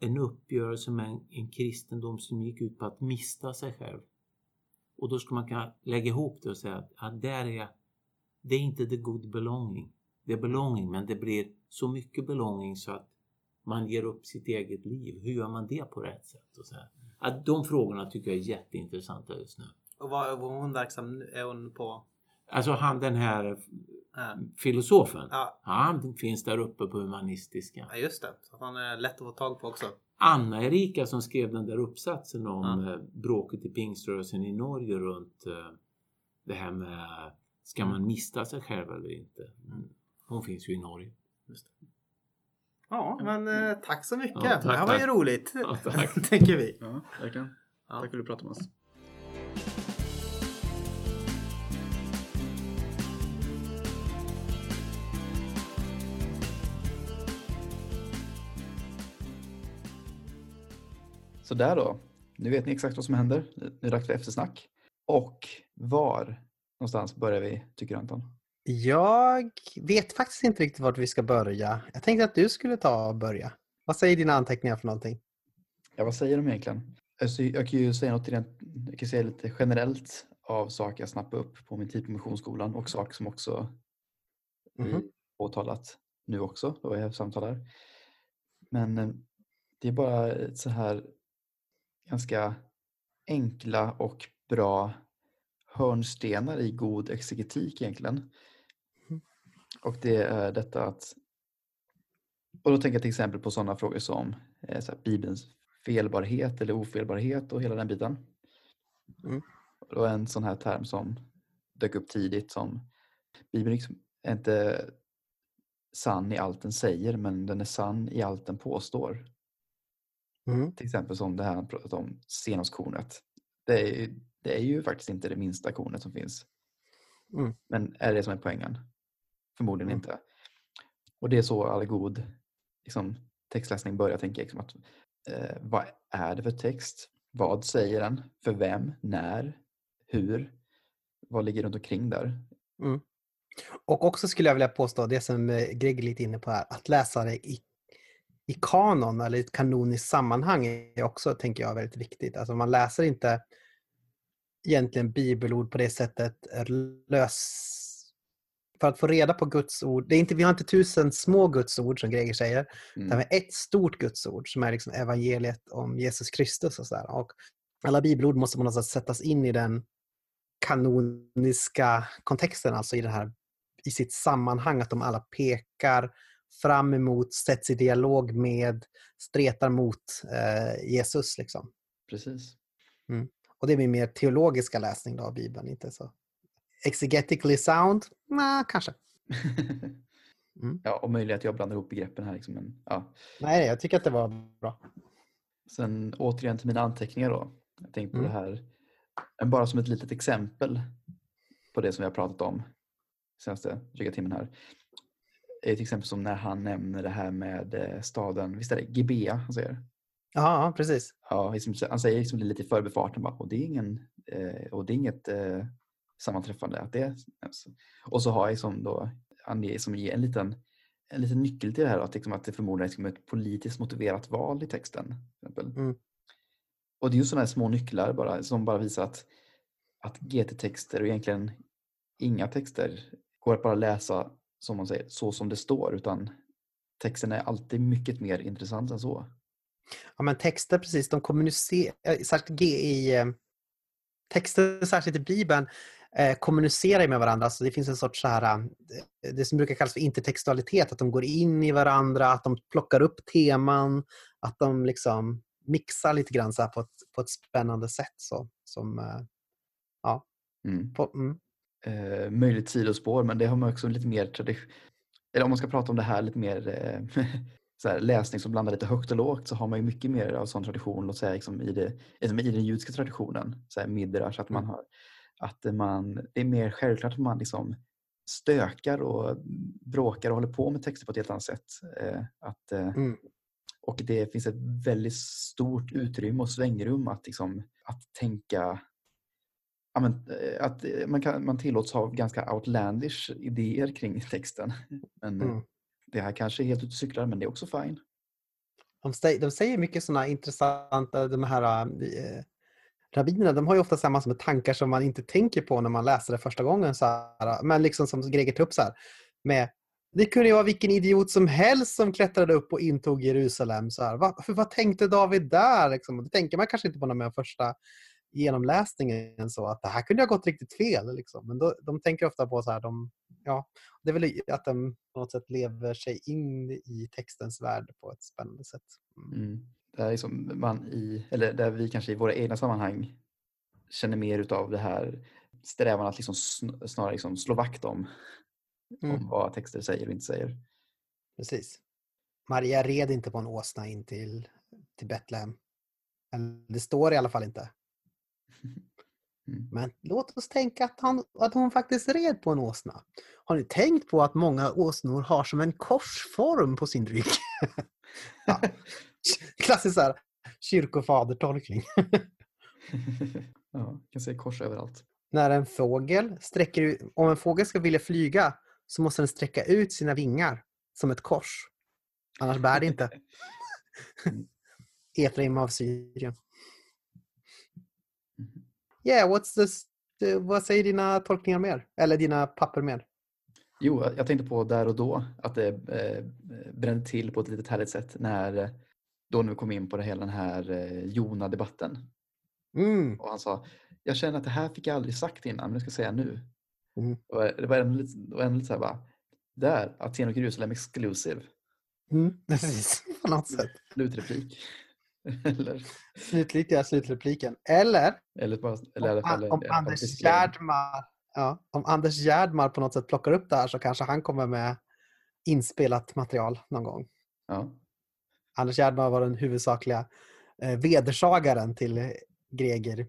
en uppgörelse med en, en kristendom som gick ut på att mista sig själv. Och då ska man kunna lägga ihop det och säga att ja, där är, det är inte the good belonging. Det är belonging men det blir så mycket belonging så att man ger upp sitt eget liv. Hur gör man det på rätt sätt? Och så här. Ja, de frågorna tycker jag är jätteintressanta just nu. Och vad var hon verksam? Är hon på? Alltså han den här filosofen. ja, Han finns där uppe på humanistiska. ja, just det. Så att han är lätt att få tag på också. Anna-Erika som skrev den där uppsatsen om Ja. eh, bråket i pingströrelsen i Norge runt eh, det här med ska man mista sig själv eller inte. Mm. Hon finns ju i Norge. Ja, men eh, tack så mycket. Ja, tack, det här var ju tack. roligt. Ja, tack. *laughs* tänker vi. Ja, verkligen. Ja. Tack för att du pratade med oss. Så där då. Nu vet ni exakt vad som händer. Nu är det dags för eftersnack. Och var någonstans börjar vi, tycker du Anton? Jag vet faktiskt inte riktigt vart vi ska börja. Jag tänkte att du skulle ta och börja. Vad säger dina anteckningar för någonting? Ja, vad säger de egentligen? Alltså, jag kan ju säga något rent, jag kan säga lite generellt av saker jag snappade upp på min tid på Missionsskolan och saker som också Mhm. vi påtalat nu också då jag samtalar. Men eh, det är bara så här ganska enkla och bra hörnstenar i god exegetik egentligen. Mhm. Och det är detta att och då tänker jag till exempel på sådana frågor som eh, så här, Bibelns felbarhet eller ofelbarhet och hela den biten. Mm. Och då en sån här term som dök upp tidigt som Bibeln liksom är inte sann i allt den säger men den är sann i allt den påstår. Mm. Till exempel som det här han pratat om, senapskornet. Det är, det är ju faktiskt inte det minsta kornet som finns. Mm. Men är det som är poängen? Förmodligen Mm. inte. Och det är så all god liksom, textläsning börjar tänka liksom att eh, vad är det för text? Vad säger den? För vem? När? Hur? Vad ligger runt omkring där? Och också skulle jag vilja påstå det som eh, Greg är lite inne på här, att läsa det i, i kanon eller i ett kanoniskt sammanhang är också, tänker jag, väldigt viktigt. Alltså man läser inte egentligen bibelord på det sättet eh, lös... För att få reda på Guds ord, det är inte, vi har inte tusen små Guds ord som Greger säger, Mm. utan vi har ett stort Guds ord som är liksom evangeliet om Jesus Kristus och sådär. Och alla bibelord måste på något sätt sättas in i den kanoniska kontexten, alltså i, den här, i sitt sammanhang, att de alla pekar fram emot, sätts i dialog med, stretar mot eh, Jesus. Liksom. Precis. Och det är min mer teologiska läsning då av Bibeln, inte så exegetically sound? Nej, kanske. *laughs* Mm. ja, och möjligt att jag blandar ihop begreppen här. Liksom, men, ja. Nej, jag tycker att det var bra. Sen återigen till mina anteckningar då. Jag tänkte på Mm. det här, bara som ett litet exempel på det som vi har pratat om senaste dryga timmen här. Är till exempel som när han nämner det här med eh, staden, visst är det Gibea han säger? Ja, precis. Ja, liksom, han säger liksom lite i förbifarten bara, och det är, ingen, eh, och det är inget eh, sammanträffande. Att det är, alltså. Och så har jag som då, han ger, som ger en liten, en liten nyckel till det här, att, liksom, att det förmodligen är liksom ett politiskt motiverat val i texten. Mm. Och det är ju sådana här små nycklar bara, som bara visar att, att GT-texter och egentligen inga texter går att bara läsa som man säger, så som det står, utan texten är alltid mycket mer intressant än så. Ja, men texter precis, de kommunicerar, eh, särskilt i eh, texter, särskilt i Bibeln, eh, kommunicerar med varandra. Så det finns en sorts så här, det som brukar kallas för intertextualitet, att de går in i varandra, att de plockar upp teman, att de liksom mixar lite grann så på, ett, på ett spännande sätt. Så, som, eh, Mm. på, mm. Eh, möjligt sidospår, men det har man också lite mer tradition. Eller om man ska prata om det här lite mer eh, *laughs* så här, läsning som blandar lite högt och lågt så har man ju mycket mer av sån tradition, låt säga liksom i, det, liksom i den judiska traditionen, så här midrash, att man Mm. har att man, det är mer självklart att man liksom stökar och bråkar och håller på med texter på ett helt annat sätt. Eh, att, eh, Mm. och det finns ett väldigt stort utrymme och svängrum att, liksom, att tänka att eh, man, kan, man tillåts ha ganska outlandish idéer kring *laughs* texten. Men eh, Mm. det här kanske är helt ute och cyklar, men det är också fine. De, säger, mycket sådana intressanta, de här äh, rabbinerna, de har ju ofta massor med tankar som man inte tänker på när man läser det första gången. Så här, men liksom som Greger tar upp så här, med det kunde ju vara vilken idiot som helst som klättrade upp och intog Jerusalem. Så här, vad, vad tänkte David där? Liksom? Det tänker man kanske inte på när man första genomläsningen så att det här kunde ha gått riktigt fel. Liksom. Men då, de tänker ofta på så här, de, ja, det är väl att de på något sätt lever sig in i textens värld på ett spännande sätt. Mm. Mm. Där, är som man i, eller där vi kanske i våra egna sammanhang känner mer utav det här strävan att liksom sn- snarare liksom slå vakt om, Mm. om vad texter säger och inte säger. Precis. Maria red inte på en åsna in till, till Betlehem. Det står i alla fall inte. Mm. Men låt oss tänka att, han, att hon faktiskt red på en åsna. Har ni tänkt på att många åsnor har som en korsform på sin rygg? *laughs* ja. *laughs* Klassisk så här, kyrkofadertolkning. *laughs* ja, kan se kors överallt. När en fågel sträcker ut, om en fågel ska vilja flyga så måste den sträcka ut sina vingar som ett kors. Annars bär det inte. Efraim av Syrien. Yeah, what's this, eh, vad säger dina tolkningar mer? Eller dina papper mer? Jo, jag tänkte på där och då att det eh, brände till på ett litet härligt sätt när eh, då vi kom in på det hela den här eh, Jona-debatten. Mm. Och han sa, jag känner att det här fick jag aldrig sagt innan, men det ska jag säga nu. Mm. Och det var ändå lite, det var ändå lite så här bara, där, Aten och Jerusalem exclusive. Mm. *laughs* Precis, på något sätt. Slutreplik. *laughs* eller, Slutliga slutrepliken. Eller eller, bara, eller om, fall, om Anders. Gärdmar ja, om Anders Gärdmar på något sätt plockar upp det här så kanske han kommer med inspelat material någon gång. Ja. Anders Gärdmar var den huvudsakliga eh, vedersagaren till Greger.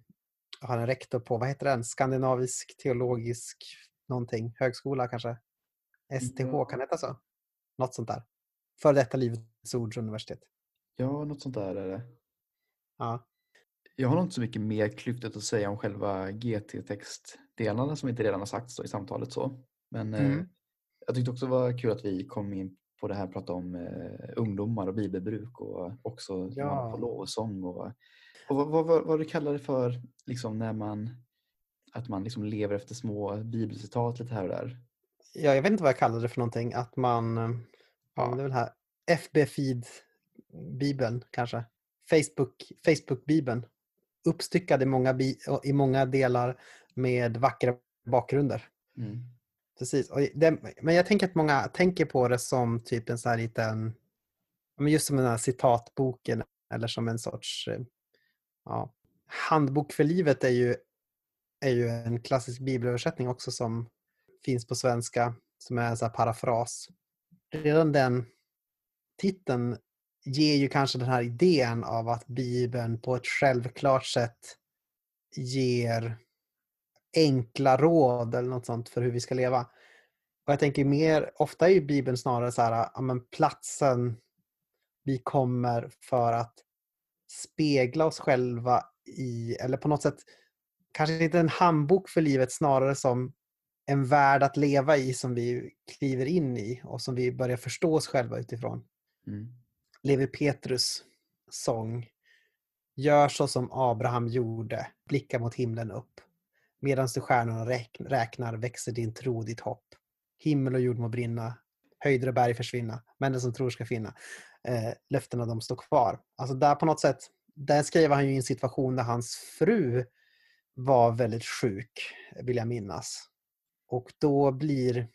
Han är rektor på, vad heter den? Skandinavisk teologisk någonting, högskola kanske? STH, kan det heta så? Något sånt där. För detta Livets Ords universitet. Ja, något sånt där är det. Ja. Jag har nog inte så mycket mer klyftigt att säga om själva GT-textdelarna som inte redan har sagts i samtalet. så. Men eh, Mm. jag tyckte också det var kul att vi kom in på det här att prata om eh, ungdomar och bibelbruk och också Ja. lovsång. Och, och vad, vad, vad, vad du kallar det för liksom när man att man liksom lever efter små bibelcitat lite här och där. ja, jag vet inte vad jag kallade det för någonting. Att man, eh, ja, det är väl här, FB-feed-bibeln kanske. Facebook, Facebook-bibeln. Uppstyckad i många, bi, i många delar med vackra bakgrunder. Mm. Precis. Det, men jag tänker att många tänker på det som typ en sån här liten, just som den här citatboken eller som en sorts ja, handbok för livet är ju, är ju en klassisk bibelöversättning också som finns på svenska. som är en sån här parafras. Redan den titeln ger ju kanske den här idén av att Bibeln på ett självklart sätt ger enkla råd eller något sånt för hur vi ska leva. Och jag tänker mer, ofta är ju Bibeln snarare så här, ja, men platsen vi kommer för att spegla oss själva i, eller på något sätt, kanske inte en handbok för livet, snarare som en värld att leva i som vi kliver in i och som vi börjar förstå oss själva utifrån. Mm. Levi Petrus sång Gör så som Abraham gjorde, blicka mot himlen upp. Medan du stjärnorna räknar växer din tro, ditt hopp. Himmel och jord må brinna, höjder och berg försvinna, men den som tror ska finna. Eh, löftena de står kvar. Alltså där på något sätt, där skrev han ju i en situation där hans fru var väldigt sjuk, vill jag minnas. Och då blir,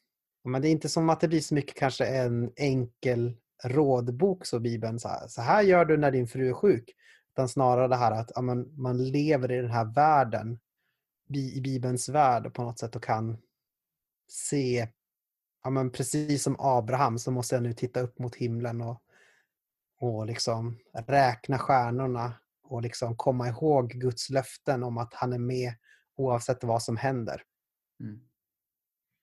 men det är inte som att det blir så mycket kanske en enkel rådbok så Bibeln, så här, så här gör du när din fru är sjuk. Utan snarare det här att ja, man, man lever i den här världen, i Bibelns värld på något sätt och kan se, ja, men precis som Abraham så måste jag nu titta upp mot himlen och, och liksom räkna stjärnorna och liksom komma ihåg Guds löften om att han är med oavsett vad som händer. Mm.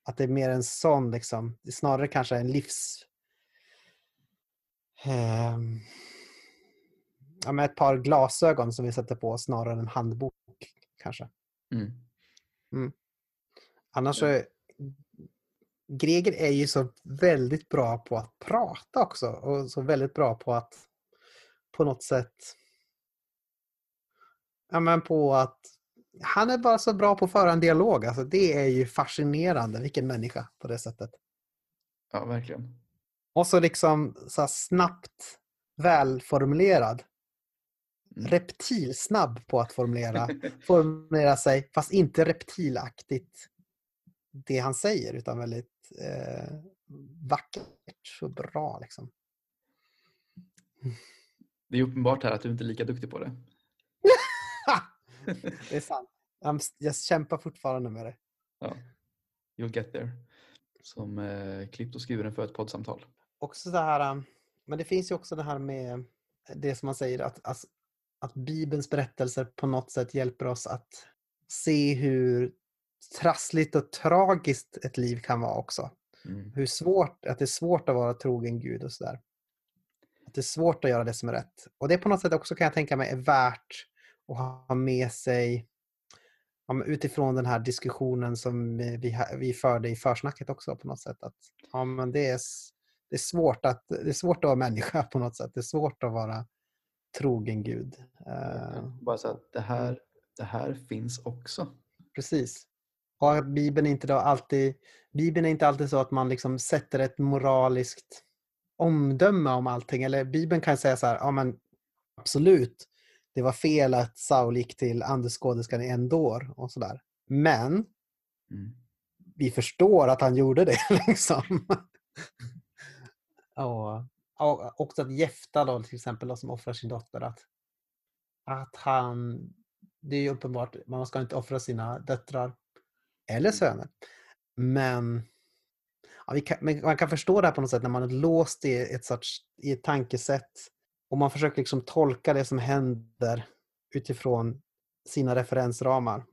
Att det är mer en sån, liksom, snarare kanske en livs... ehm, ja, med ett par glasögon som vi sätter på snarare än en handbok kanske. Mm. Annars så är, Greger är ju så väldigt bra på att prata också och så väldigt bra på att på något sätt ja, men på att han är bara så bra på att föra en dialog. Alltså, det är ju fascinerande vilken människa på det sättet. Ja, verkligen. Och så liksom så snabbt välformulerad. Mm. Reptilsnabb på att formulera, *laughs* formulera sig, fast inte reptilaktigt det han säger, utan väldigt eh, vackert och bra. Liksom. Det är uppenbart här att du inte är lika duktig på det. *laughs* det är sant. Jag kämpar fortfarande med det. Ja. You'll get there. Som eh, klippt och skuren för ett poddsamtal. Också så här, um, men det finns ju också det här med det som man säger att, att, att Bibelns berättelser på något sätt hjälper oss att se hur trassligt och tragiskt ett liv kan vara också. Mm. Hur svårt, att det är svårt att vara trogen Gud och sådär. Att det är svårt att göra det som är rätt. Och det på något sätt också kan jag tänka mig är värt att ha med sig ja, utifrån den här diskussionen som vi, vi förde i försnacket också på något sätt. Att, ja, men det, är, det, är svårt att, det är svårt att vara människa *laughs* på något sätt. Det är svårt att vara trogen Gud. Eh, Bara så att det här, det här finns också. Precis. Att Bibeln inte då alltid, Bibeln är inte alltid så att man liksom sätter ett moraliskt omdöme om allting. Eller Bibeln kan säga så här, ja men absolut, det var fel att Saul gick till andeskåderskan i Endor och sådär. Men Mm. vi förstår att han gjorde det. *laughs* Liksom. Och, och också att Jefta då, till exempel då, som offrar sin dotter. Att, att han, det är ju uppenbart, man ska inte offra sina döttrar eller söner. Men, ja, kan, man kan förstå det här på något sätt när man är låst i ett, sorts, i ett tankesätt och man försöker liksom tolka det som händer utifrån sina referensramar.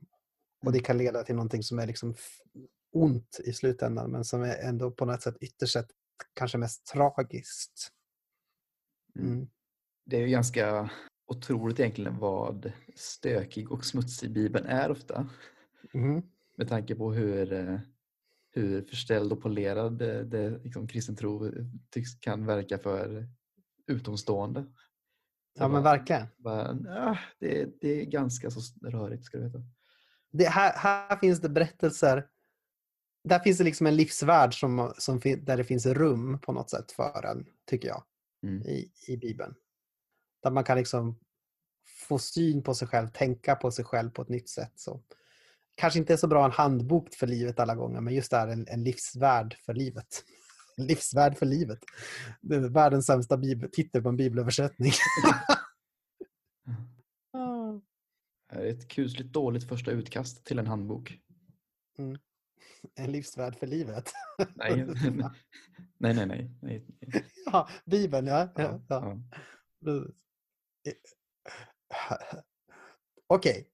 Och det Mm. kan leda till någonting som är liksom ont i slutändan men som är ändå på något sätt ytterst sett kanske mest tragiskt. Mm. Mm. Det är ju ganska otroligt egentligen vad stökig och smutsig Bibeln är ofta. Mhm. Med tanke på hur, eh, hur förställd och polerad det, det liksom, kristen tro tycks, kan verka för utomstående. Så Ja men bara- verkligen. bara, ah, det, det är ganska så rörigt ska du veta. Det, här, här finns det berättelser. Där finns det liksom en livsvärld som, som, där det finns rum på något sätt för en, tycker jag, Mm. i, i Bibeln. Där man kan liksom få syn på sig själv, tänka på sig själv på ett nytt sätt. Så. Kanske inte är så bra en handbok för livet alla gånger, men just det här en, en livsvärld för livet. *laughs* En livsvärld för livet. Det är världens sämsta bibel, titel på en bibelöversättning. *laughs* *laughs* Det är ett kusligt dåligt första utkast till en handbok. *laughs* En livsvärd för livet. Nej, *laughs* *laughs* nej, nej. nej, nej. ja, Bibeln, ja. ja, Ja. Okej.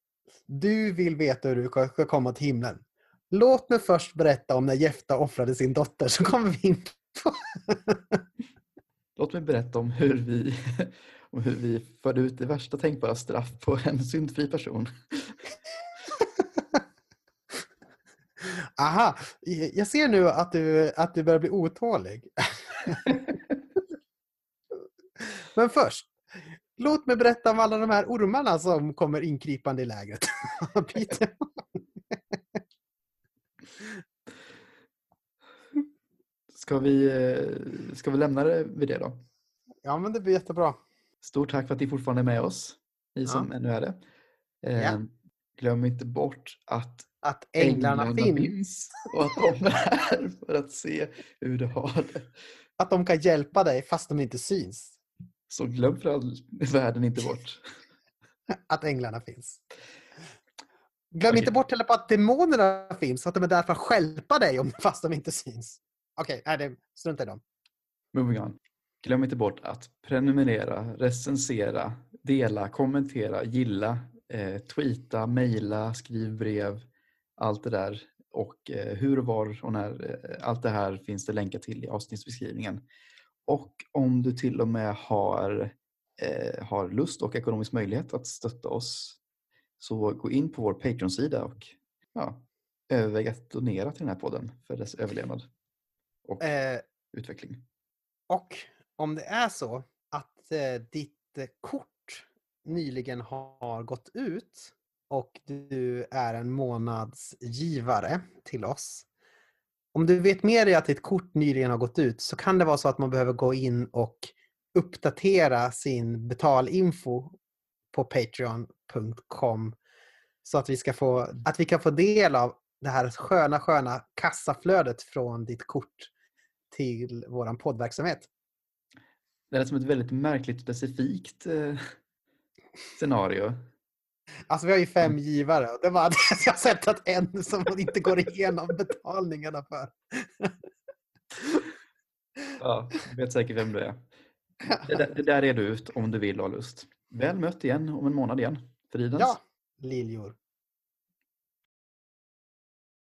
Du vill veta hur du ska komma till himlen. Låt mig först berätta om när Jefta offrade sin dotter så kommer vi in på... Låt mig berätta om hur vi, om hur vi förde ut det värsta tänkbara straff på en syndfri person. Aha, jag ser nu att du, att du börjar bli otålig. *laughs* Men först, låt mig berätta om alla de här ormarna som kommer inkrypande i lägret. *laughs* Peter. Ska vi, eh, ska vi lämna det vid det då? Ja, men det blir jättebra. Stort tack för att ni fortfarande är med oss, ni som ännu är det. Ja. Glöm inte bort att Att änglarna, finns. och att de är här för att se hur du har det. Att de kan hjälpa dig fast de inte syns. Så glöm för all världen inte bort. *laughs* Att änglarna finns. Glöm Okej. inte bort heller på att demonerna finns. Att de är där för att stjälpa dig om, fast de inte syns. Okej, nej, det- strunta i dem. Moving on. Glöm inte bort att prenumerera, recensera, dela, kommentera, gilla, eh, tweeta, mejla, skriv brev, allt det där. Och eh, hur, var och när, eh, allt det här finns det länkar till i avsnittsbeskrivningen. Och om du till och med har, eh, har lust och ekonomisk möjlighet att stötta oss så gå in på vår Patreon-sida och ja, överväg att donera till den här podden för dess överlevnad och Eh, utveckling. Och om det är så att eh, ditt kort nyligen har gått ut och du är en månadsgivare till oss. Om du vet med dig att ditt kort nyligen har gått ut så kan det vara så att man behöver gå in och uppdatera sin betalinfo på patreon.com så att vi, ska få, att vi kan få del av det här sköna, sköna kassaflödet från ditt kort till vår poddverksamhet. Det är som ett väldigt märkligt specifikt eh, scenario. Alltså vi har ju fem givare och det var *laughs* jag har sett att en som inte går igenom betalningarna för. Ja, jag vet säkert vem du är. *laughs* Det, där- det där är du ut om du vill och har lust. Väl mött igen om en månad igen. Fridens. Ja, liljor.